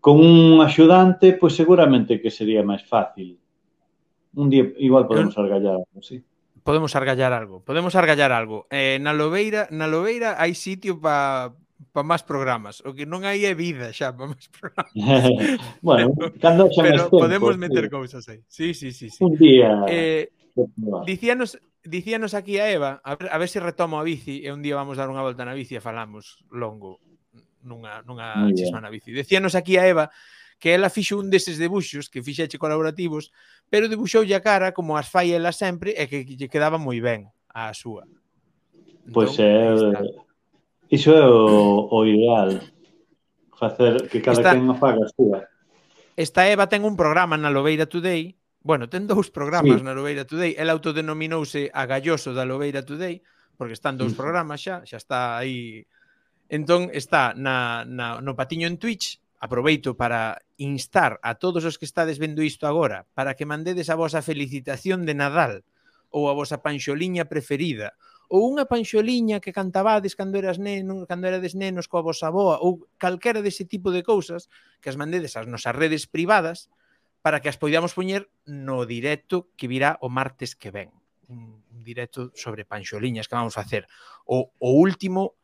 Con un axudante, pois seguramente que sería máis fácil. Un día igual podemos argallar, sí. Podemos argallar algo, podemos argallar algo. Eh, na Lobeira, na Lobeira hai sitio para pa máis programas. O que non hai é vida xa pa máis programas. (laughs) bueno, cando xa pero tempo, podemos meter sí. cousas aí. Sí, sí, sí, sí. Un día. Eh, Dicíanos dicíanos aquí a Eva, a ver, a ver se retomo a bici e un día vamos dar unha volta na bici e falamos longo nunha, nunha chisma na bici. Dicíanos aquí a Eva que ela fixo un deses debuxos que fixeche colaborativos, pero debuxoulle a cara como as fai ela sempre e que lle quedaba moi ben a súa. Pois pois é... Iso é o, o ideal. Facer que cada Esta... quen o faga a súa. Esta Eva ten un programa na Lobeira Today Bueno, ten dous programas sí. na Lobeira Today. El autodenominouse a Galloso da Lobeira Today, porque están dous programas xa, xa está aí. Entón está na, na, no patiño en Twitch, aproveito para instar a todos os que estades vendo isto agora para que mandedes a vosa felicitación de Nadal ou a vosa panxoliña preferida ou unha panxoliña que cantabades cando eras neno, cando erades nenos coa vosa boa ou calquera dese tipo de cousas que as mandedes ás nosas redes privadas para que as poidamos poñer no directo que virá o martes que ven un directo sobre panxoliñas que vamos a facer o, o último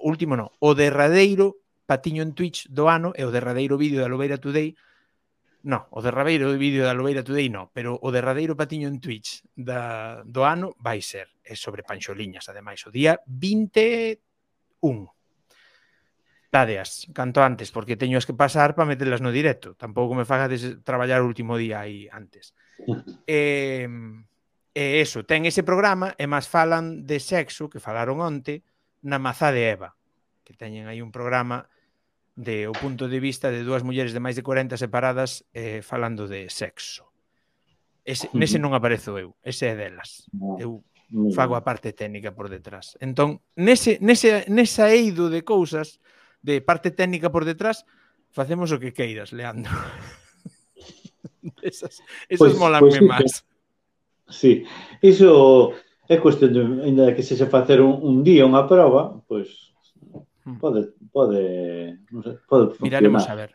último non, o derradeiro patiño en Twitch do ano e o derradeiro vídeo da Lobeira Today. No, o derradeiro vídeo da Lobeira Today no, pero o derradeiro patiño en Twitch da, do ano vai ser é sobre panxoliñas, ademais, o día 21 Dadeas, canto antes, porque teño as que pasar para meterlas no directo. Tampouco me fagades traballar o último día aí antes. (laughs) e, e eso, ten ese programa e máis falan de sexo, que falaron onte, na Mazá de Eva, que teñen aí un programa de o punto de vista de dúas mulleres de máis de 40 separadas eh, falando de sexo. Ese, nese non aparezo eu, ese é delas. Eu fago a parte técnica por detrás. Entón, nese, nese, nesa eido de cousas, de parte técnica por detrás, facemos o que queiras, Leandro. (laughs) esas esas pois, pues, molanme pues, pois máis. Sí, iso é cuestión de, ainda que se se facer un, un día unha prova, pois pues, pode pode, non sei, pode funcionar. Miraremos a ver.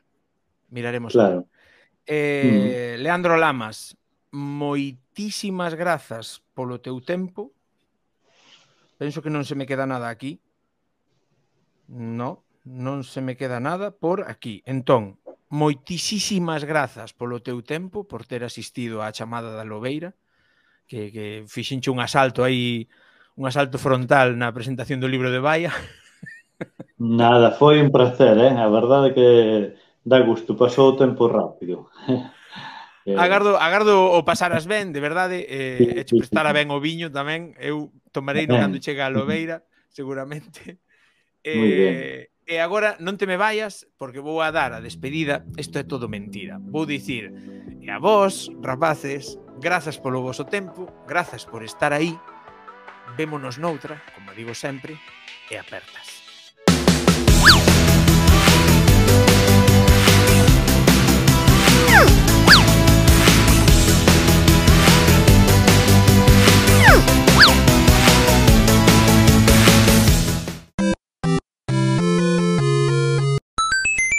Miraremos. Claro. A ver. Eh, mm. Leandro Lamas, moitísimas grazas polo teu tempo. Penso que non se me queda nada aquí. No, non se me queda nada por aquí. Entón, moitísimas grazas polo teu tempo, por ter asistido á chamada da Lobeira, que, que fixinche un asalto aí, un asalto frontal na presentación do libro de Baia. (laughs) Nada, foi un placer, eh? a verdade que dá gusto, pasou o tempo rápido. (laughs) Eh, agardo, agardo o pasaras ben, de verdade, eh, e che prestara ben o viño tamén, eu tomarei no cando chega (laughs) a Lobeira, seguramente. Eh, E agora non te me vaias porque vou a dar a despedida, isto é todo mentira. Vou dicir, e a vós, rapaces, grazas polo voso tempo, grazas por estar aí, vémonos noutra, como digo sempre, e apertas.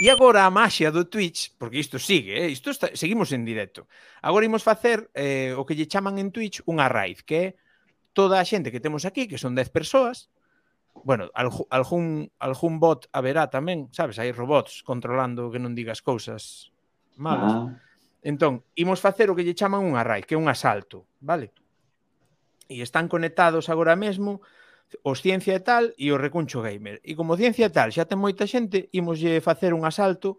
E agora a maxia do Twitch, porque isto sigue, eh? isto está, seguimos en directo. Agora imos facer eh, o que lle chaman en Twitch unha raid, que é toda a xente que temos aquí, que son 10 persoas, bueno, algún, algún bot haberá tamén, sabes, hai robots controlando que non digas cousas malas. Ah. Entón, imos facer o que lle chaman unha raid, que é un asalto, vale? E están conectados agora mesmo os Ciencia e tal e o Recuncho Gamer. E como Ciencia e tal xa ten moita xente, imoslle facer un asalto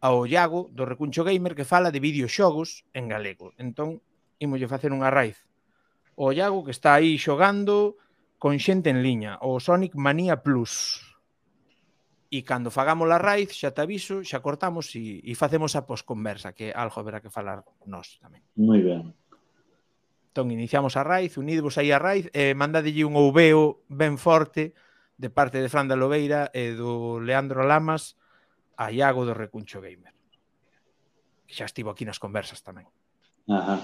ao Iago do Recuncho Gamer que fala de videoxogos en galego. Entón, imoslle facer unha raíz. O Iago que está aí xogando con xente en liña, o Sonic Mania Plus. E cando fagamos a raíz, xa te aviso, xa cortamos e, e facemos a posconversa, que algo haberá que falar nós tamén. Moi ben. Entón, iniciamos a Raiz, unidvos aí a Raiz, e eh, mandadelle un ouveo ben forte de parte de Fran da Lobeira e do Leandro Lamas a Iago do Recuncho Gamer. Que xa estivo aquí nas conversas tamén. Ajá.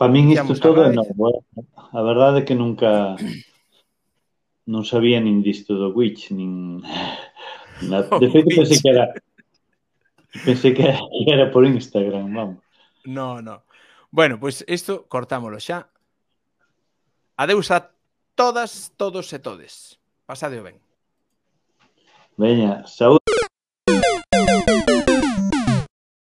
Para min isto todo é novo. Eh. A verdade é que nunca (clears throat) non sabía nin disto do Witch, nin... (laughs) Na... De feito, (laughs) pensei que era... (laughs) Pensei que era por Instagram, vamos. No, no. Bueno, pois pues isto cortámolo xa. Adeus a todas, todos e todes. Pasade o ben. Veña, saúde.